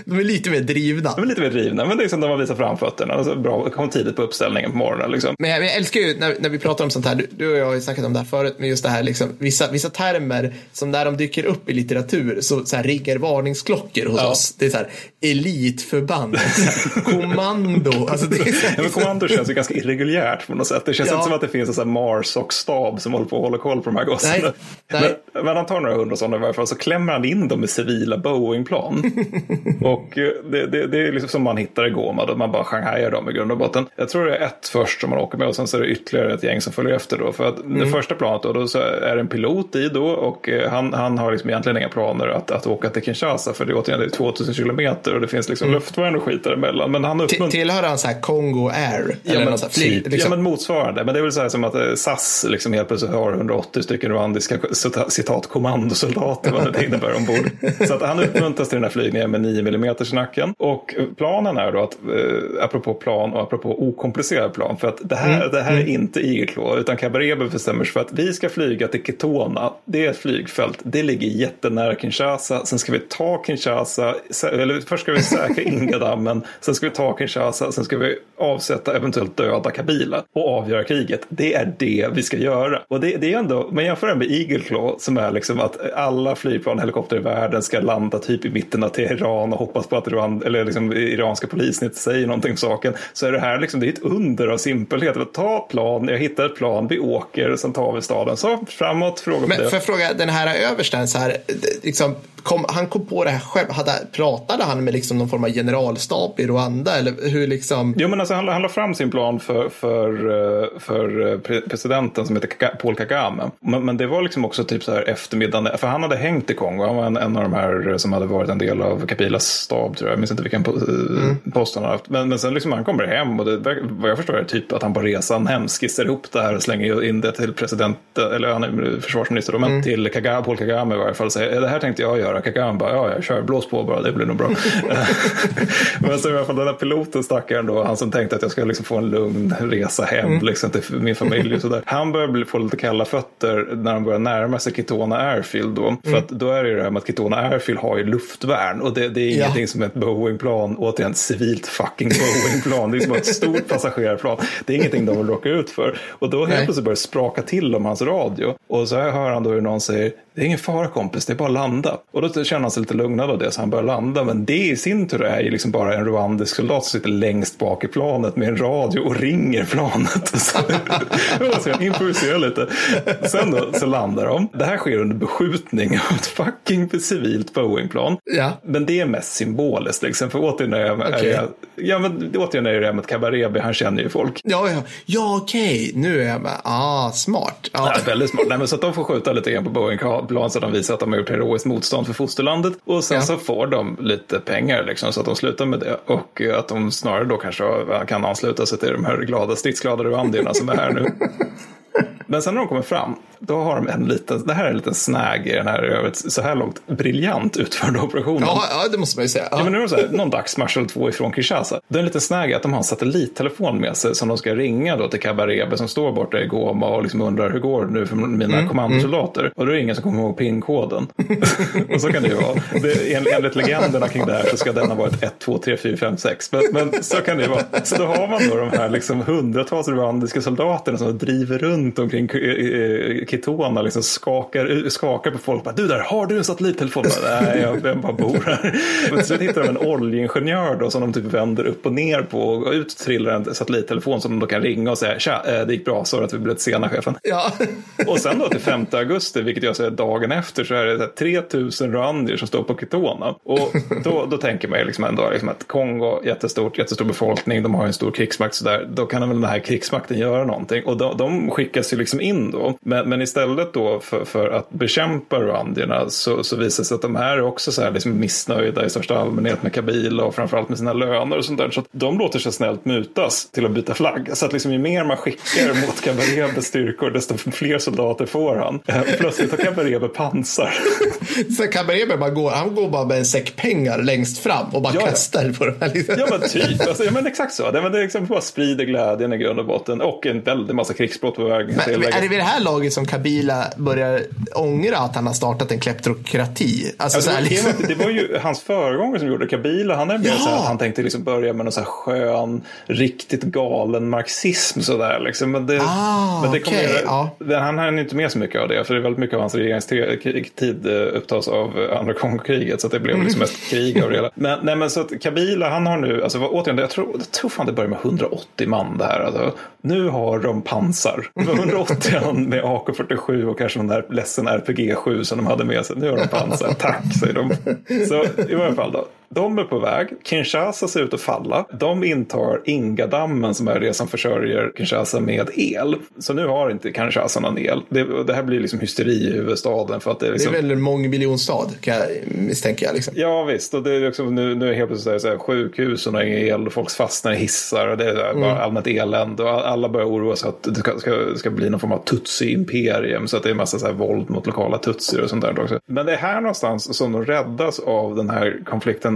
de är lite mer drivna. De är lite mer drivna, men det är som de har visat framfötterna. Alltså, bra, kom tidigt på uppställningen på morgonen. Liksom. Men, jag, jag älskar ju när, när vi pratar om sånt här, du, du, och jag har ju snackat om det här förut, men just det här liksom, vissa, vissa termer som när de dyker upp i litteratur så, så här, riggar varningsklockor hos ja. oss. Det är så här, elitförband, så *laughs* här, kommando. Alltså, det är så här, ja, men kommando känns ju ganska irreguljärt på något sätt. Det känns ja. inte som att det finns en Mars och stab som håller på att hålla koll på de här gossarna. Men, men han tar några hundra sådana i varje fall, så klämmer han in dem i civila Boeing-plan. *laughs* och eh, det, det, det, är liksom som man hittar i Goma, man bara shanghajar dem i grund och botten. Jag tror det är ett först som man åker med och sen så är det ytterligare ett gäng som följer efter då. För att mm. det första planet då, då så är det en pilot i då och eh, han, han har liksom egentligen inga planer att, att åka till Kinshasa för det är återigen det är 2000 kilometer och det finns liksom mm. luftvärn och skit däremellan. Men han uppmunt... Tillhör han så här Kongo Air? Ja, men, typ, liksom... ja men motsvarande. Men det är väl så här som att eh, SAS liksom helt plötsligt har 180 stycken rwandiska citat kommandosoldater vad det innebär ombord. så att han uppmuntras till den här flygningen med 9 mm nacken. Och planen är då att, eh, apropå plan och apropå okomplicerad plan, för att det här, mm. det här är mm. inte Claw, utan Kabarebe bestämmer sig för att vi ska flyga till Ketona. Det är ett flygfält, det ligger jättenära Kinshasa. Sen ska vi ta Kinshasa, eller först ska vi säkra *laughs* Ingadammen, sen ska vi ta Kinshasa, sen ska vi avsätta eventuellt döda Kabila och avgöra kriget. Det är det vi ska göra. Och det, det är ändå, man jämför det med Claw som är liksom att alla flygplan, helikopter i världen ska landa typ i mitten av Teheran och hoppas på att Iran, eller liksom iranska polisen inte säger någonting om saken. Så är det här liksom, det är ett under av simpelhet. Att ta plan, jag hittar ett plan, vi åker, sen tar vi staden. Så framåt, fråga Men det. Får jag fråga, den här översten, så här, liksom, kom, han kom på det här själv. Hade, pratade han med liksom någon form av generalstab i Rwanda? Eller hur liksom? Jo, men alltså, han, han la fram sin plan för, för, eh, för eh, presidenten som heter Paul Kagame. Men, men, det var liksom också typ så här eftermiddagen, för han hade hängt i Kongo. Han var en, en av de här som hade varit en del av Kapilas stab, tror jag. Jag minns inte vilken mm. post han har haft. Men, men sen liksom han kommer hem och det, vad jag förstår är typ att han på resan hem skissar ihop det här och slänger in det till president, eller han är försvarsminister då, men mm. till Kagame, Paul Kagame i varje fall. Säger, det här tänkte jag göra. Kagame bara, ja jag kör, blås på bara, det blir nog bra. *laughs* *laughs* men så i alla fall den här piloten stackaren då, han som tänkte att jag ska liksom få en lugn resa hem mm. liksom, till min familj och sådär. Han börjar bli, få lite kalla fötter när han börjar närma sig Kitona Airfield då. Mm. För att då är det ju det här med att Kitona Airfield har ju luftvärn och det, det är ingenting ja. som ett Boeing-plan, återigen civilt fucking Boeing-plan. Det är som ett stort *laughs* passagerarplan. Det är ingenting de vill råka ut för. Och då helt plötsligt börjar det spraka till om hans radio. Och så hör han då hur någon säger det är ingen fara kompis, det är bara att landa. Och då känner han sig lite lugnad av det så han börjar landa. Men det i sin tur är ju liksom bara en rwandisk soldat som sitter längst bak i planet med en radio och ringer planet. *laughs* så, *laughs* så jag improviserar lite. Sen då så landar de. Det här sker under beskjutning av ett fucking civilt Boeingplan. Ja. Men det är mest symboliskt liksom. För återigen är jag, okay. är jag, ja, men återigen är det med att Kabarebe, han känner ju folk. Ja, ja, ja okej, okay. nu är jag med. Ah, smart. Ja. ja väldigt smart. Nej, men så att de får skjuta lite grann på Boeing plan så de visar att de har gjort heroiskt motstånd för fosterlandet. Och sen ja. så får de lite pengar liksom, så att de slutar med det. Och att de snarare då kanske kan ansluta sig till de här glada, stridsglada rwandierna som är här nu. *laughs* Men sen när de kommer fram, då har de en liten, det här är en liten snäg i den här så här långt briljant utförda operationen. Ja, ja det måste man ju säga. Ja. ja men nu är det så här, någon dagsmarsch eller två ifrån Kinshasa. Det är en liten snäg att de har en satellittelefon med sig som de ska ringa då till Kabarebe som står borta i Goma och liksom undrar hur går det nu för mina mm, kommandosoldater. Mm. Och då är det ingen som kommer ihåg pinkoden. *laughs* och så kan det ju vara. Det, enligt legenderna kring det här så ska den ha varit 1, 2, 3, 4, 5, 6. Men, men så kan det ju vara. Så då har man då de här liksom hundratals rwandiska soldaterna som driver runt omkring omkring eh, Kitona liksom skakar, skakar på folk. Bara, du där, har du en satellittelefon? Bara, Nej, jag, jag bara bor här. Men så hittar de en oljeingenjör då som de typ vänder upp och ner på och ut trillar en satellittelefon som de då kan ringa och säga tja, det gick bra, så att vi blev lite sena chefen. Ja. Och sen då till 5 augusti, vilket jag säger dagen efter, så är det 3000 rwandier som står på Kitona. Och då, då tänker man ju liksom ändå liksom att Kongo, jättestort, jättestor befolkning, de har en stor krigsmakt sådär. Då kan väl den här krigsmakten göra någonting. Och de, de skickas ju liksom in då. Men, men istället då för, för att bekämpa rwandierna så, så visar det sig att de här är också så här liksom missnöjda i största allmänhet med Kabila och framförallt med sina löner och sånt där. Så att de låter sig snällt mutas till att byta flagg. Så att liksom ju mer man skickar *laughs* mot Kabarebes styrkor desto fler soldater får han. Eh, Plötsligt har Kabarebe pansar. *laughs* Så Kabarebe bara går, han går bara med en säck pengar längst fram och bara Ja, kastar på de här. Liksom. Ja men typ, alltså, ja, men exakt så. Det, men det liksom bara sprider glädjen i grund och botten och en väldig massa krigsbrott på väg. Men, till är det vid det här laget som Kabila börjar ångra att han har startat en kleptokrati? Alltså, Ja, det, var, liksom. det var ju hans föregångare som gjorde det. Kabila, han är mer Ja. så här, han tänkte liksom börja med någon så här skön, riktigt galen marxism sådär liksom. Men det, Ah, men det okej, ju- ja. det- han hann inte med så mycket av det, för det är väldigt mycket av hans regeringstid eh, upptas av eh, andra Kongokriget, så att det blev liksom ett krig av det hela. *laughs* Men, nej, men så att Kabila, han har nu, alltså återigen, jag tror, jag tror fan det börjar med 180 man det här. Alltså, nu har de pansar. Det 180 med AK47 och kanske den där ledsen RPG7 som de hade med sig. Nu har de pansar, tack säger de. Så i varje fall då. De är på väg. Kinshasa ser ut att falla. De intar Ingadammen som är det som försörjer Kinshasa med el. Så nu har inte Kinshasa någon el. Det, det här blir liksom hysteri i huvudstaden för att det är Det är liksom... väl en mångmiljonstad, kan jag misstänka. jag, Liksom. Ja visst, och det är liksom, nu, nu är helt plötsligt så här, sjukhusen har ingen el och folk fastnar i hissar och det är bara allmänt elände och alla börjar oroa sig att det ska, ska, ska bli någon form av tutsi-imperium så att det är massa så här våld mot lokala tutsier och sånt där också. Men det är här någonstans som de räddas av den här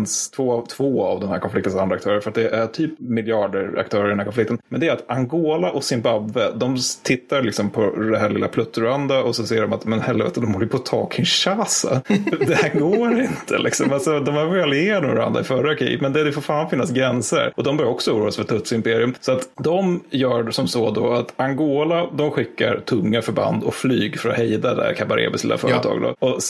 konfliktens, två, två av den här konfliktens andra aktörer för att det är typ miljarder aktörer i den här konflikten. Men det är att Angola och Zimbabwe, de tittar liksom på det här lilla Pluttranda och så ser de att men helvete, de håller på att ta Kinshasa. *laughs* det här går inte liksom. Alltså, de var väl igenom varandra i förra kriget, men det, det får fan finnas gränser. Och de börjar också oroa sig för Tutsi-imperium. Så att de gör som så då att Angola, de skickar tunga förband och flyg för att hejda det här Kabarebes lilla företag. Då. Och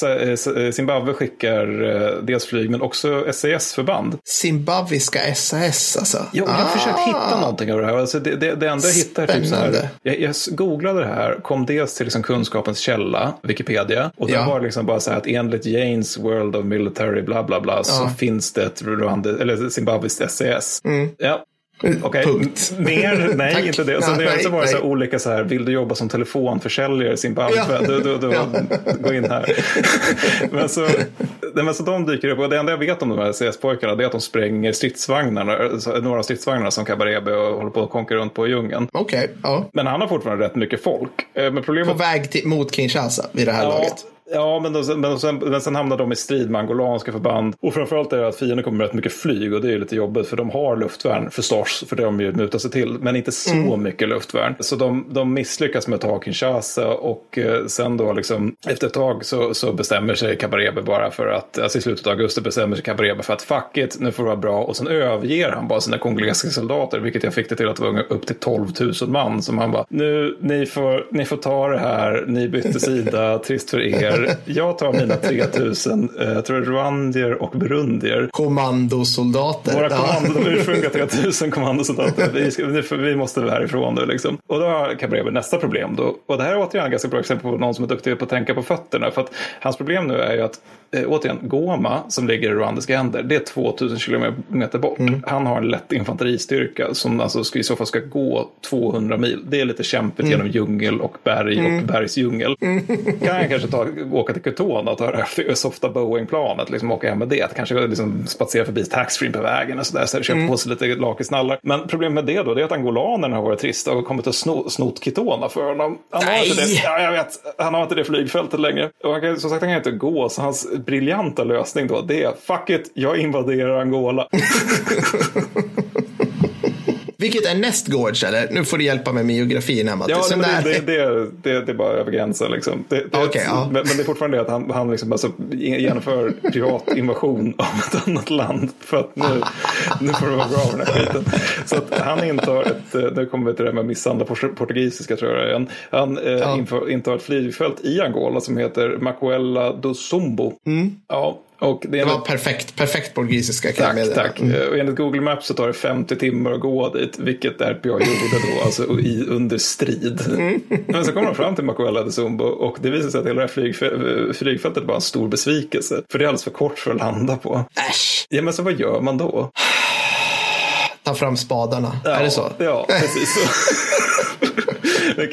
Zimbabwe skickar eh, dels flyg, men också SAS-förband. Zimbabwiska SAS alltså. Jo, jag har försökt hitta någonting av det här. Alltså det, det, det enda jag hittar är typ så här. Jag, jag googlade det här, kom dels till liksom kunskapens källa, Wikipedia. Och det Ja. var liksom bara så här att enligt Janes World of Military bla bla bla så finns det ett Rwanda, eller Zimbabwiskt SAS. Ja. Mm. Punkt. mer? Nej, Tack. inte det. Så det Nej, har också varit så här nej. olika så här, vill du jobba som telefonförsäljare i Zimbabwe? Ja. Då, då, då, Ja. gå in här. *laughs* men, så, nej, men så de dyker upp och det enda jag vet om de här CS-pojkarna det är att de spränger stridsvagnarna, alltså några av stridsvagnarna som Kabarebe och håller på att konka runt på djungeln. Okej, ja. Men han har fortfarande rätt mycket folk. Eh, Men problemet På väg till, mot Kinshasa vid det här Ja, laget. Ja men, de, men, sen, men sen hamnar de i strid med angolanska förband. Och framförallt är det att fienden kommer med rätt mycket flyg och det är ju lite jobbigt för de har luftvärn förstås, för det har de ju mutat sig till, men inte så Mm. mycket luftvärn. Så de, de misslyckas med att ta Kinshasa och eh, sen då liksom efter ett tag så, så bestämmer sig Kabarebe bara för att, alltså i slutet av augusti bestämmer sig Kabarebe för att fuck it, nu får det vara bra och sen överger han bara sina kongolesiska soldater, vilket jag fick det till att det var upp till 12 000 man som han bara, nu, ni får, ni får ta det här, ni bytte sida, trist för er. Jag tar mina 3 000, eh, jag tror rwandier och burundier. Kommandosoldater. Våra Ja. kommando, de ursprungliga 3000 kommandosoldater. Vi, ska, vi, måste härifrån nu liksom. Och då har Cabrebe nästa problem då. Och det här är återigen ett ganska bra exempel på någon som är duktig på att tänka på fötterna. För att hans problem nu är ju att eh, återigen, Goma som ligger i rwandiska händer, det är 2000 kilometer bort. Han har en lätt infanteristyrka som alltså ska, i så fall ska gå 200 mil. Det är lite kämpigt genom djungel och berg och bergsdjungel. Kan jag kanske ta, åka till Kutona och ta det softa Boeing-planet, liksom åka hem med det. Kanske liksom spatsera förbi taxfree på vägen och sådär, så köpa på sig lite lakrisnallar. Men problemet med det då, det är att angolanerna har varit trista och kommit och sno, snott Kitona för honom. Han har, inte Nej! det, ja, jag vet, han har inte det flygfältet längre. Och han kan, som sagt, han kan inte gå, så hans briljanta lösning då, det är fuck it, jag invaderar Angola. *laughs* Vilket är näst Gorge eller? Nu får du hjälpa mig med geografin här Ja, det, det, det, det, det, det är bara över gränsen liksom. Det, det, okay, ja. men, det är fortfarande det att han, han liksom alltså genomför privat invasion *laughs* av ett annat land. För att nu, *laughs* nu får det vara bra med den här skiten. Så att han intar ett, eh, nu kommer vi till det med misshandla portugisiska tror jag igen. Han eh, ja. intar ett flygfält i Angola som heter Macuela do Sumbo. Mm. Ja, och det, det var perfekt, perfekt portugisiska kan Tack, tack. Mm. Och enligt Google Maps så tar det 50 timmar att gå dit, vilket RPA gjorde då, *laughs* alltså i, under strid. Mm. *laughs* Men så kommer de fram till Macuela de Zumbo och det visar sig att hela det här flygf flygfältet var en stor besvikelse. För det är alldeles för kort för att landa på. Äsch! Ja, men så vad gör man då? Ta fram spadarna, ja, är det så? Ja, precis så. *laughs*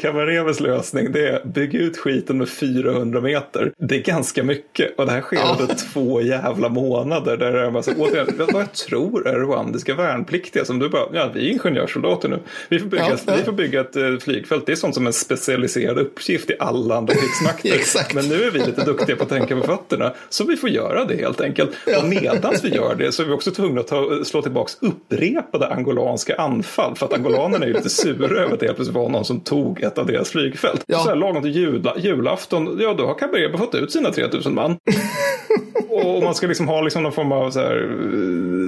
Kamarevs lösning det är bygg ut skiten med 400 meter. Det är ganska mycket och det här sker ja. under två jävla månader. Där det är massa, återigen, vad jag tror är rwandiska värnpliktiga som du bara, ja vi är ingenjörssoldater nu. Vi får bygga, ja. Vi får bygga ett uh, flygfält. Det är sånt som en specialiserad uppgift i alla andra krigsmakter. *laughs* Men nu är vi lite duktiga på att tänka med fötterna. Så vi får göra det helt enkelt. Och medans vi gör det så är vi också tvungna att ta, slå tillbaka upprepade angolanska anfall. För att angolanerna är ju lite sura över att det helt plötsligt var någon som tog ett av deras flygfält. Ja. Så här, lagom till jul, julafton, ja då har Kabarebe fått ut sina 3000 man. *laughs* och man ska liksom ha liksom någon form av så här,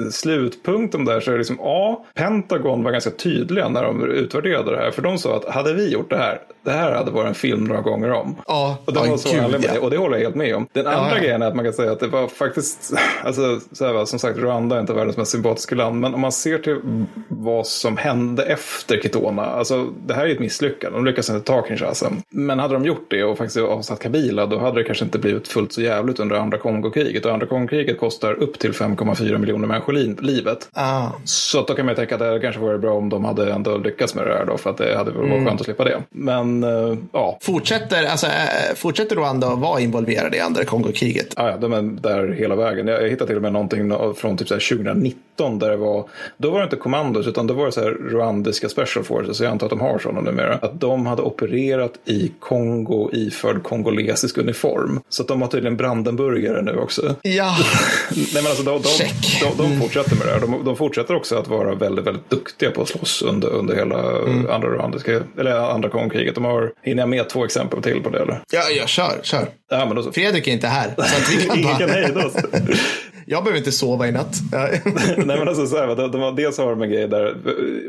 eh, slutpunkt om det här så är det liksom A. Pentagon var ganska tydliga när de utvärderade det här. För de sa att hade vi gjort det här, det här hade varit en film några gånger om. Ja, och, de var så gud, ja. det, och det håller jag helt med om. Den andra ja, grejen är att man kan säga att det var faktiskt, *laughs* alltså, så här, som sagt, Rwanda är inte världens mest sympatiska land. Men om man ser till vad som hände efter Kitona, alltså det här är ett misslyckande. De lyckas inte ta Kinshasa. Men hade de gjort det och faktiskt avsatt Kabila, då hade det kanske inte blivit fullt så jävligt under andra Kongokriget. Och andra Kongokriget kostar upp till 5,4 miljoner människor livet. Ah. Så då kan man tänka att det kanske vore bra om de hade ändå lyckats med det här då, för att det hade varit mm. skönt att slippa det. Men uh, ja. Fortsätter, alltså, äh, fortsätter Rwanda att vara involverade i andra Kongokriget? Ah, ja, de är där hela vägen. Jag hittade till och med någonting från typ 2019 där det var, då var det inte kommandos utan då var det så här rwandiska special forces, så jag antar att de har sådana numera. Att de hade opererat i Kongo iförd kongolesisk uniform. Så att de har tydligen Brandenburgare nu också. Ja. *laughs* Nej, men alltså, de, de, de, de, fortsätter med det här. De, de, fortsätter också att vara väldigt, väldigt duktiga på att slåss under, under hela mm. andra, rwandiska, eller andra Kongokriget. De har, hinner jag med två exempel till på det? Eller? Ja, ja kör, kör. Ja, men då... Fredrik är inte här. Så att vi kan *laughs* Ingen kan hejda oss. *laughs* Jag behöver inte sova i natt. *laughs* Nej men alltså så här, de, de, dels har de en grej där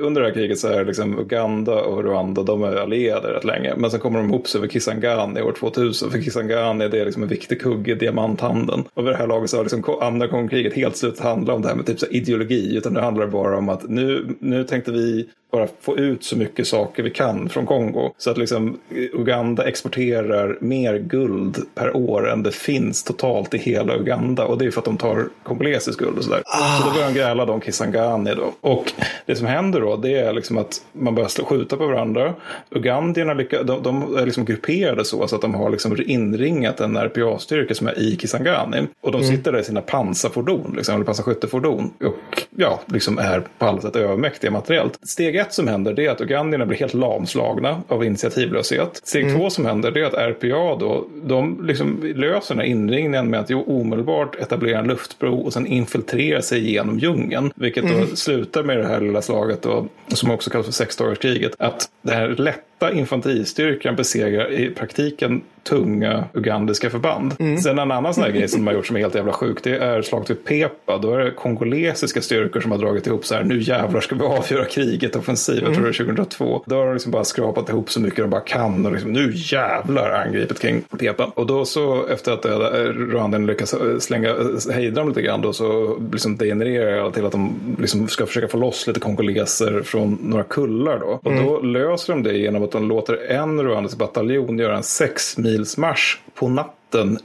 under det här kriget så är liksom Uganda och Rwanda de är allierade rätt länge. Men sen kommer de ihop sig över Kisangani år 2000. För Kisangani det är liksom en viktig kugge i diamanthandeln. Och vid det här laget så har liksom andra kriget helt slutat handla om det här med typ så ideologi. Utan nu handlar det bara om att nu, nu tänkte vi bara få ut så mycket saker vi kan från Kongo. Så att liksom Uganda exporterar mer guld per år än det finns totalt i hela Uganda. Och det är för att de tar kongolesisk guld och sådär. Ah. Så då börjar de gräla om Kisangani då. Och det som händer då det är liksom att man börjar skjuta på varandra. Ugandierna lyckas, de, de, är liksom grupperade så, så att de har liksom inringat en RPA-styrka som är i Kisangani. Och de mm. sitter där i sina pansarfordon, liksom, eller pansarskyttefordon. Och ja, liksom är på alla sätt övermäktiga materiellt. Steg ett som händer det är att ugandierna blir helt lamslagna av initiativlöshet. Steg mm. två som händer det är att RPA då, de liksom löser den här inringningen med att jo, omedelbart etablera en luftbro och sen infiltrera sig genom djungeln. Vilket då mm. slutar med det här lilla slaget då, som också kallas för sexdagarskriget. Att det här lätta infanteristyrkan besegrar i praktiken tunga ugandiska förband. Mm. Sen en annan sån här *laughs* grej som de har gjort som är helt jävla sjuk, det är slaget vid Pepa. Då är det kongolesiska styrkor som har dragit ihop så här, nu jävlar ska vi avgöra kriget offensiv, mm. jag tror är 2002. Då har de liksom bara skrapat ihop så mycket de bara kan och liksom, nu jävlar angripet kring Pepa. Och då så efter att Rwandan lyckas slänga, hejda dem lite grann då så liksom degenererar det till att de liksom ska försöka få loss lite kongoleser från några kullar då. Och mm. då löser de det genom att de låter en rwandisk bataljon göra en sex mil mils marsch på natten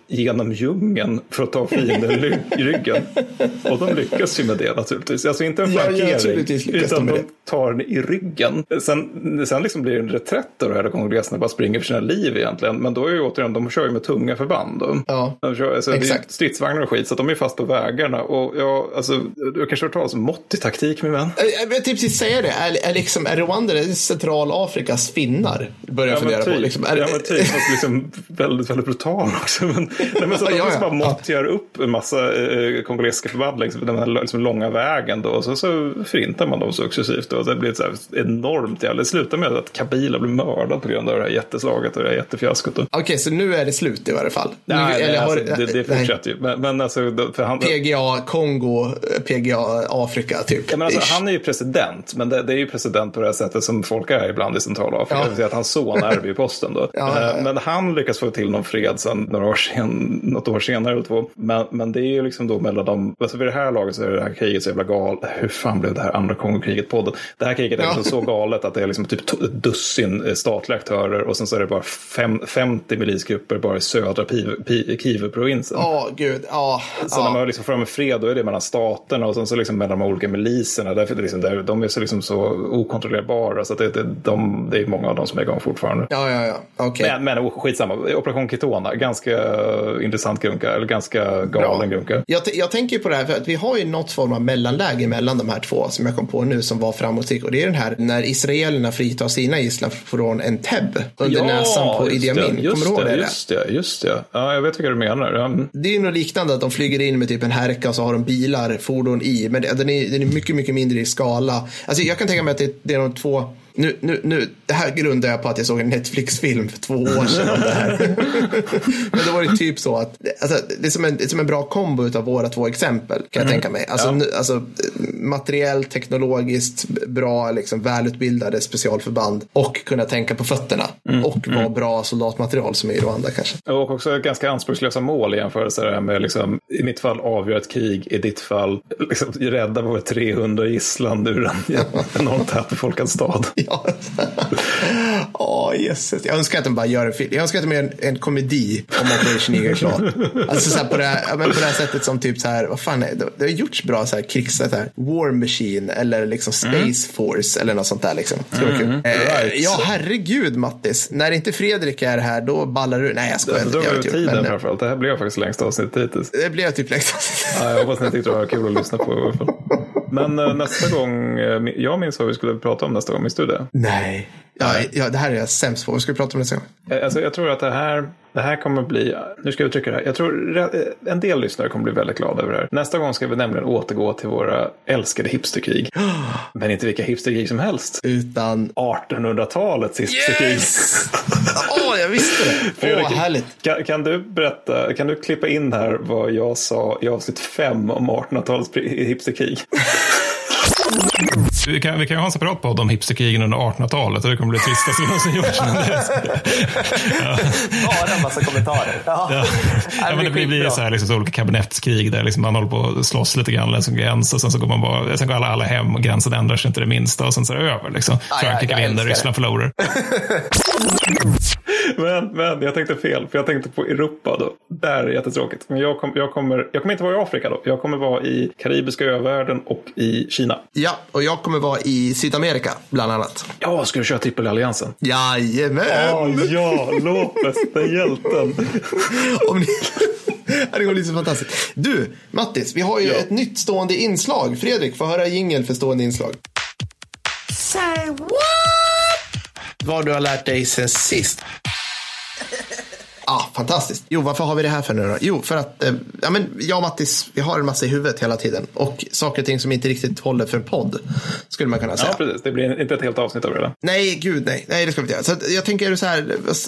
genom djungeln för att ta fienden i ryggen. Och de lyckas ju med det naturligtvis. Alltså inte en flankering, ja, utan de, de tar den i ryggen. Sen, sen liksom blir det en reträtt det här kongoleserna bara springer för sina liv egentligen. Men då är ju återigen, de kör ju med tunga förband. Då. Ja, de kör, alltså, exakt. Stridsvagnar och skit, så de är fast på vägarna. Och ja, alltså, du kanske har hört talas om måttig taktik min vän? Jag vill typ säga det, är, är, liksom, är Rwanda Centralafrikas finnar? Börjar jag ja, fundera typ, på. Liksom. Är, ja, men typ, fast liksom väldigt, väldigt brutal också. Liksom. Men, nej, men så att de Ja, liksom ja. bara montterar upp en massa eh, kongolesiska förband längs den här liksom, långa vägen då. Och så, så förintar man dem successivt. Och det blir ett så här enormt jävla... Det slutar med att Kabila blir mördad på grund av det här jätteslaget och det här jättefiaskot. då. Okej, så nu är det slut i varje fall. Nej, nu, nej, eller har- alltså, det, det nej. fortsätter ju. Men, men alltså, då- han, PGA Kongo, PGA Afrika typ. Ja, men alltså, han är ju president, men det, det är ju president på det här sättet som folk är ibland i Centralafrika. Ja. Det att hans son ärver ju posten då. *laughs* Ja. Eh, Men han lyckas få till någon fred sen, några år sen, något år senare. eller två. Men, men det är ju liksom då mellan dem, alltså vid det här laget så är det här kriget så jävla galet. Hur fan blev det här andra Kongokriget-podden? Det här kriget är Ja. liksom så galet att det är liksom typ ett dussin eh, statliga aktörer och sen så är det bara fem, 50 milisgrupper bara i södra Kivu-provinsen. Ja, gud. Ja, Så när man ja. har liksom framme fred, då är det mellan staterna och sen så liksom mellan de olika miliserna. Därför är det liksom, där, de är så, liksom så okontrollerbara så det, det, de, det är många av dem som är igång fortfarande. Ja, ja, ja. Okej. Men, men oh, skitsamma, Operation Kitona, ganska eh, intressant grunka, eller ganska galen grunka. Jag, jag tänker på det här, för att vi har ju något form av mellanläge mellan de här två som jag kom på nu som var framgångsrik. Och det är den här när israelerna fritar sina gisslan från Entebbe under näsan på Idi Amin. Kommer du ihåg det? just det, just det. Ja, jag vet vilka du menar. Ja, mm. Det är ju något liknande att de flyger in med typ en härka och så har de bilar, fordon i. Men det, den, är, den är mycket, mycket mindre i skala. Alltså jag kan tänka mig att det, det är de två nu, nu, nu, det här grundar jag på att jag såg en Netflix-film för två år sedan om det här. Men då var det typ så att alltså, det, är som en, det är som en bra kombo av våra två exempel kan jag tänka mig. Alltså, Mm. Ja. nu, alltså, materiellt, teknologiskt bra, liksom, välutbildade specialförband och kunna tänka på fötterna Mm. och vara bra soldatmaterial som är i Rwanda kanske. Och också ganska anspråkslösa mål i jämförelse med liksom, i mitt fall avgöra ett krig, i ditt fall liksom, rädda våra 300 gisslan ur en enormt tätbefolkad stad. *laughs* Ja. Jösses. Jag önskar att de bara gör en film. Jag önskar att de gör en, en komedi om Operation Eagle Claw. Alltså så på, det här, men på det här sättet som typ så här, vad fan är det? Det har gjorts bra så här krigs, så här, War Machine eller liksom Space Force eller något sånt där liksom. Det skulle vara kul. Eh, Right. ja, herregud Mattis. När inte Fredrik är här, då ballar du. Nej, jag skojar. Det över vet ju, tiden men, framförallt. Det här blev faktiskt längsta avsnittet hittills. Det blev typ liksom. Ja, jag hoppas ni tyckte det var kul att lyssna på i alla fall. Men eh, nästa gång, eh, jag minns vad vi skulle prata om nästa gång, minns du det? Nej. Ja, ja, det här är jag sämst på. Vad ska vi prata om nästa gång? Eh, Alltså, jag tror att det här, det här kommer bli, nu ska jag uttrycka det här, jag tror eh, en del lyssnare kommer bli väldigt glada över det här. Nästa gång ska vi nämligen återgå till våra älskade hipsterkrig. *gasps* Men inte vilka hipsterkrig som helst. Utan... 1800-talets hipsterkrig. Yes! *laughs* Åh, jag visste det. *laughs* Åh, Fredrik, härligt. Kan, kan du berätta, kan du klippa in här vad jag sa i avsnitt 5 om 1800-talets pri- hipsterkrig? *laughs* Vi kan, vi kan ju ha en separat podd om hipsterkrigen under 1800-talet och det kommer bli det tristaste vi någonsin gjort. Men det, Bara en massa kommentarer. Ja. ja. Ja, men det blir, blir så här liksom, så olika kabinettskrig där liksom man håller på att slåss lite grann längs en gräns och sen så går man bara, sen går alla, alla hem och gränsen ändrar sig inte det minsta och sen så är det över. Liksom. Frankrike vinner, Ryssland förlorar. *laughs* Men, men jag tänkte fel, för jag tänkte på Europa då. Där är det jättetråkigt. Men jag, kom, jag, kommer, jag kommer inte vara i Afrika då. Jag kommer vara i Karibiska övärlden och i Kina. Ja, och jag kommer vara i Sydamerika, bland annat. Ja, ska du köra trippelalliansen? Jajamän! ja, Lopez, den hjälten. *laughs* Om ni... *laughs* Det går lite så fantastiskt. Du, Mattis, vi har ju Ja. ett nytt stående inslag. Fredrik, få höra jingel för stående inslag. Say what? Vad du har lärt dig sen sist. *laughs* Ah, fantastiskt. Jo, varför har vi det här för nu då? Jo, för att eh, ja, men jag och Mattis, vi har en massa i huvudet hela tiden. Och saker och ting som inte riktigt håller för en podd, skulle man kunna säga. Ja, precis. Det blir inte ett helt avsnitt av det. Eller? Nej, gud nej. Nej, det ska vi inte göra. Så att jag tänker så här,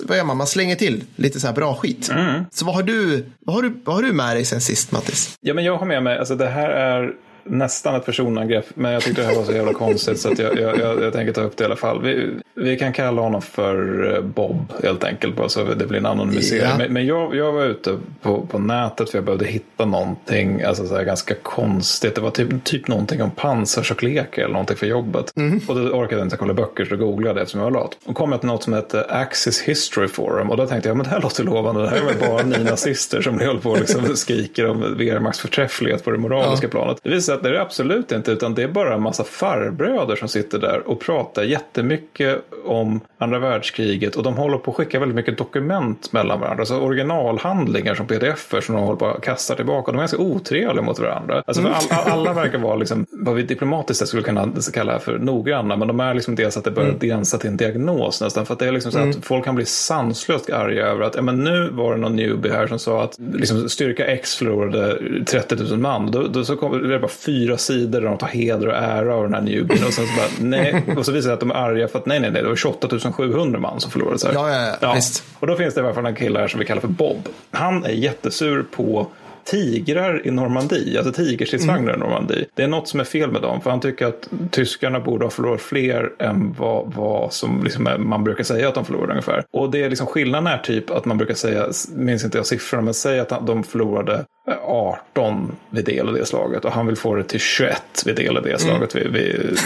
vad- gör man? Man slänger till lite så här bra skit. Så vad har du, vad har du, vad har du med dig sen sist, Mattis? Ja, men jag har med mig, alltså det här är nästan ett personangrepp, men jag tyckte det här var så jävla konstigt så att jag, jag, jag, jag tänker ta upp det i alla fall. Vi, vi kan kalla honom för eh, Bob helt enkelt, bara så det blir en anonymisering. Ja. Men, men jag, jag var ute på, på nätet för jag behövde hitta någonting alltså så ganska konstigt. Det var typ, typ någonting om pansartjocklekar eller någonting för jobbet. Och då orkade jag inte kolla böcker så då googlade jag eftersom jag var lat. Och kom jag till något som hette Axis History Forum och då tänkte jag, men det här låter lovande. Det här är väl bara *laughs* ni nazister som håller på och liksom skriker om Wehrmachts förträfflighet på det moraliska planet. Det att det är det absolut inte, utan det är bara en massa farbröder som sitter där och pratar jättemycket om andra världskriget och de håller på att skicka väldigt mycket dokument mellan varandra. Alltså originalhandlingar som pdf som de håller på att kasta tillbaka. De är ganska otrevliga mot varandra. Alltså för all, all, alla verkar vara liksom, vad vi diplomatiskt skulle kunna kalla för noggranna, men de är liksom dels att det börjar gränsa till en diagnos nästan. För att det är liksom så att folk kan bli sanslöst arga över att ja, men nu var det någon newbie här som sa att liksom, styrka X förlorade 30 000 man. Då, då så kommer det är bara fyra sidor där de tar heder och ära av den här newbien. Och sen så bara, nej. Och så visar det att de är arga för att nej, nej, nej, det var 28 700 man som förlorade. Så här. Ja, ja, ja, visst. Och då finns det i alla fall en kille här som vi kallar för Bob. Han är jättesur på tigrar i Normandie, alltså tigerstridsvagnar Mm. i Normandie. Det är något som är fel med dem, för han tycker att tyskarna borde ha förlorat fler än vad, vad som liksom är, man brukar säga att de förlorade ungefär. Och det är liksom skillnaden är typ att man brukar säga, minns inte jag siffrorna, men säg att de förlorade 18 vid del av det slaget och han vill få det till 21 vid del av det slaget. Vid, vid,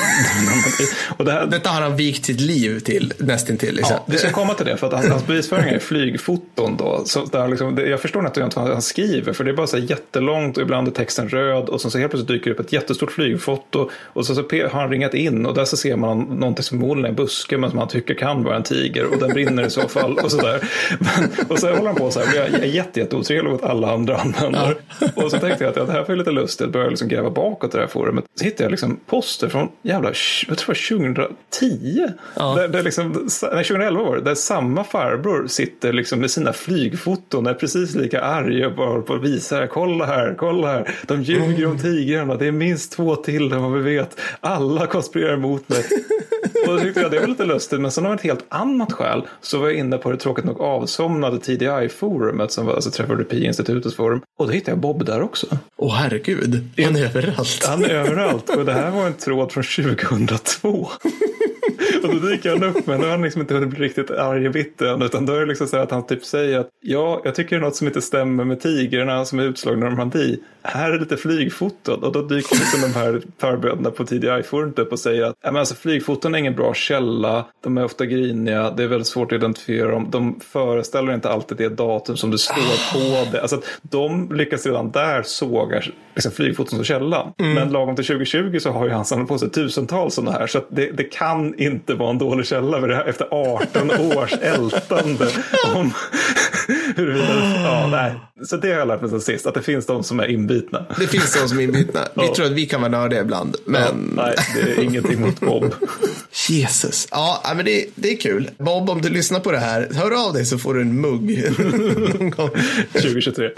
*laughs* och det här, Detta har han vikt sitt liv till nästintill. Liksom. Ja, vi ska komma till det, för att hans, hans bevisföring är flygfoton. Då, så där liksom, det, jag förstår inte vad han skriver, för det är bara så här jättelångt och ibland är texten röd och sen så helt plötsligt dyker det upp ett jättestort flygfoto och så, så har han ringat in och där så ser man någonting som förmodligen är en buske men som han tycker kan vara en tiger och den brinner i så fall och sådär. *laughs* Men, och så håller han på så här, jag är jätte, jätte mot alla andra användare. Och så tänkte jag att ja, det här var lite lustigt, började liksom gräva bakåt i det här forumet. Så hittade jag liksom poster från jävla, jag tror det var 2010. Där, där liksom, nej, 2011 var det, där samma farbror sitter liksom med sina flygfoton, är precis lika arg och bara på att visa här, kolla här, kolla här, de ljuger om tigrarna, det är minst två till än vad vi vet, alla konspirerar emot mig. Och då tyckte jag det var lite lustigt, men sen av ett helt annat skäl så var jag inne på det tråkigt nog avsomnade TDI-forumet som var alltså Träff institutets forum. Och då hittade jag Bob där också. Åh herregud, han är överallt. Han är överallt. Och det här var en tråd från 2002. Och då dyker han upp, men då har han liksom inte hunnit bli riktigt arg och bitter än, utan då är det liksom så att han typ säger att ja, jag tycker det är något som inte stämmer med tigrarna som är utslagna i Normandie. Här är lite flygfoton. Och då dyker liksom de här förbröderna på TDI-forumet upp och säger att men alltså, flygfoton är ingen bra källa, de är ofta griniga, det är väldigt svårt att identifiera dem, de föreställer inte alltid det datum som det står på det. Alltså att de lyckas redan där såga liksom, flygfoton som källa. Men lagom till 2020 så har ju han samlat på sig tusentals sådana här, så det, det kan inte vara en dålig källa för det här, efter 18 års *laughs* ältande om ja, nej. Så det har jag lärt mig sen sist, att det finns de som är inbitna. Det finns de som är inbitna. *laughs* Vi Ja. tror att vi kan vara nördiga ibland. Men Nej, det är ingenting mot Bob. *laughs* Jesus. Ja, ja, men det, det är kul. Bob, om du lyssnar på det här, hör av dig så får du en mugg. *laughs* Någon gång. 2023.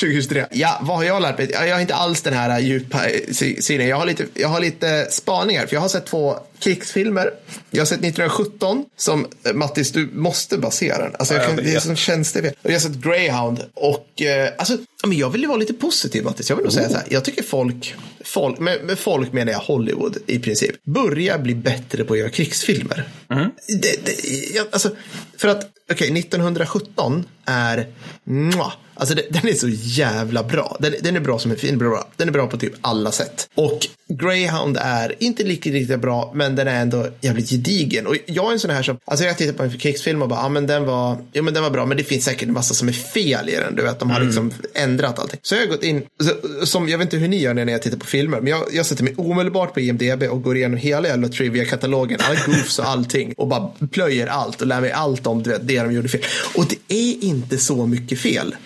2023. Ja, vad har jag lärt mig? Ja, Jag har inte alls den här djupa eh, sy- synen. Jag har lite, jag har lite spaningar. För jag har sett två krigsfilmer. Jag har sett 1917 som eh, Mattis, du måste basera den. Alltså, jag Ja, kan, jag det är som känns det. Och jag har sett Greyhound. Och eh, alltså, men jag vill ju vara lite positiv Mattis. Jag vill nog säga så här. Jag tycker folk, folk med, med folk menar jag Hollywood i princip, börjar bli bättre på att göra krigsfilmer. Det, det, jag, alltså, för att, okej, 1917 är, mwah, alltså det, den är så jävla bra. Den, den är bra som en film, bra. Den är bra på typ alla sätt. Och Greyhound är inte lika riktigt bra, men den är ändå jävligt gedigen. Och jag är en sån här som, alltså jag tittar på en krigsfilm och bara, ja men den var, ja men den var bra, men det finns säkert en massa som är fel i den. Du vet, de har liksom ändrat allting. Så jag har gått in, så, som, jag vet inte hur ni gör när jag tittar på filmer, men jag, jag sätter mig omedelbart på IMDB och går igenom hela jävla trivia-katalogen, alla goofs och allting och bara plöjer allt och lär mig allt om du vet, det de gjorde fel. Och det är inte så mycket fel.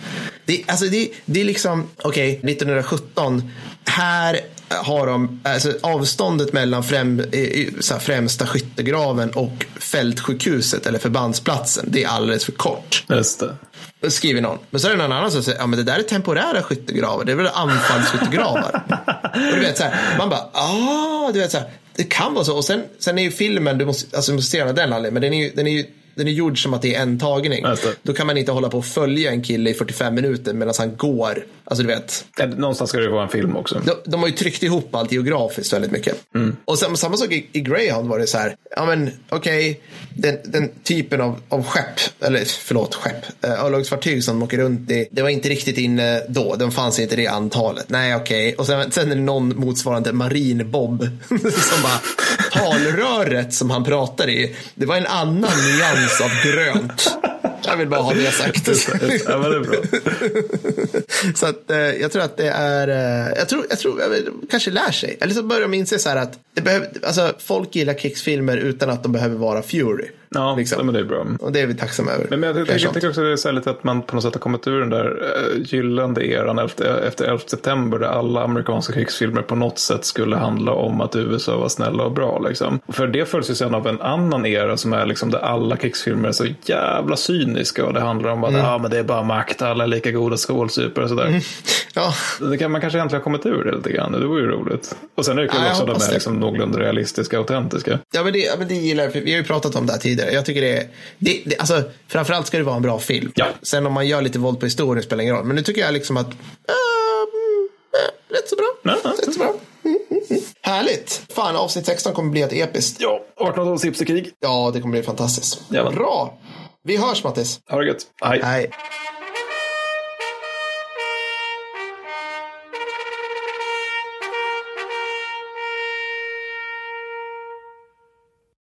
Det, alltså det, det är liksom, okej, 1917, här har de, alltså avståndet mellan främ, eh, här, främsta skyttegraven och fältsjukhuset eller förbandsplatsen, det är alldeles för kort. Just det. Skriver någon. Men så är det någon annan som säger, ja men det där är temporära skyttegravar, det är väl anfallsskyttegravar. *laughs* och du vet så här, man bara, ah, du vet så här, det kan vara så. Och sen, sen är ju filmen, du måste, alltså du måste se den av den anledningen, men den är ju, den är ju den är gjord som att det är en tagning. Då kan man inte hålla på och följa en kille i 45 minuter medan han går. Alltså du vet, Någonstans ska det vara en film också. de, de har ju tryckt ihop allt geografiskt väldigt mycket. Mm. Och sen, samma sak i, i Greyhound var det så här, ja men okej, den, den typen av, av skepp, eller förlåt skepp, äh, örlogsfartyg som de åker runt i, det var inte riktigt inne då, de fanns inte i det antalet. Nej okej, och sen, sen är det någon motsvarande marinbob *laughs* som bara, talröret som han pratar i, det var en annan nyans av grönt. Jag vill bara ha det sagt. ja, men det är bra. så att, eh, jag tror att det är, eh, jag tror, jag tror, jag vet, kanske lär sig. Eller så börjar de inse så här att det behöver, alltså, folk gillar krigsfilmer utan att de behöver vara Fury. Ja, Liksom. men det är bra. Och det är vi tacksamma över. Men, men jag, jag sånt. tycker också det är så lite att man på något sätt har kommit ur den där uh, gyllene eran efter, efter 11 september där alla amerikanska krigsfilmer på något sätt skulle handla om att USA var snälla och bra. Liksom. För det följs ju sen av en annan era som är liksom där alla krigsfilmer är så jävla cyniska och det handlar om att Mm. ah, men det är bara makt, alla är lika goda skålsupare och sådär. *laughs* Ja, Det kan, man kanske äntligen har kommit ur det lite grann. Det vore ju roligt. Och sen är det kul Ja, jag också att de är liksom någorlunda realistiska och autentiska. Ja men, det, ja, men det gillar jag. Vi har ju pratat om det här tidigare. Jag tycker det är, det, det, alltså, framförallt ska det vara en bra film. Ja. Sen om man gör lite våld på historien spelar ingen roll. Men nu tycker jag liksom att, äh, äh, rätt så bra. Ja, ja. Rätt så bra. Mm, mm, mm. Härligt. Fan, avsnitt 16 kommer bli ett episkt. Ja, 1800-talets hipsterkrig. Ja, det kommer bli fantastiskt. Jajamän. Bra. Vi hörs Mattis. Ha det gött. Hej. Hej.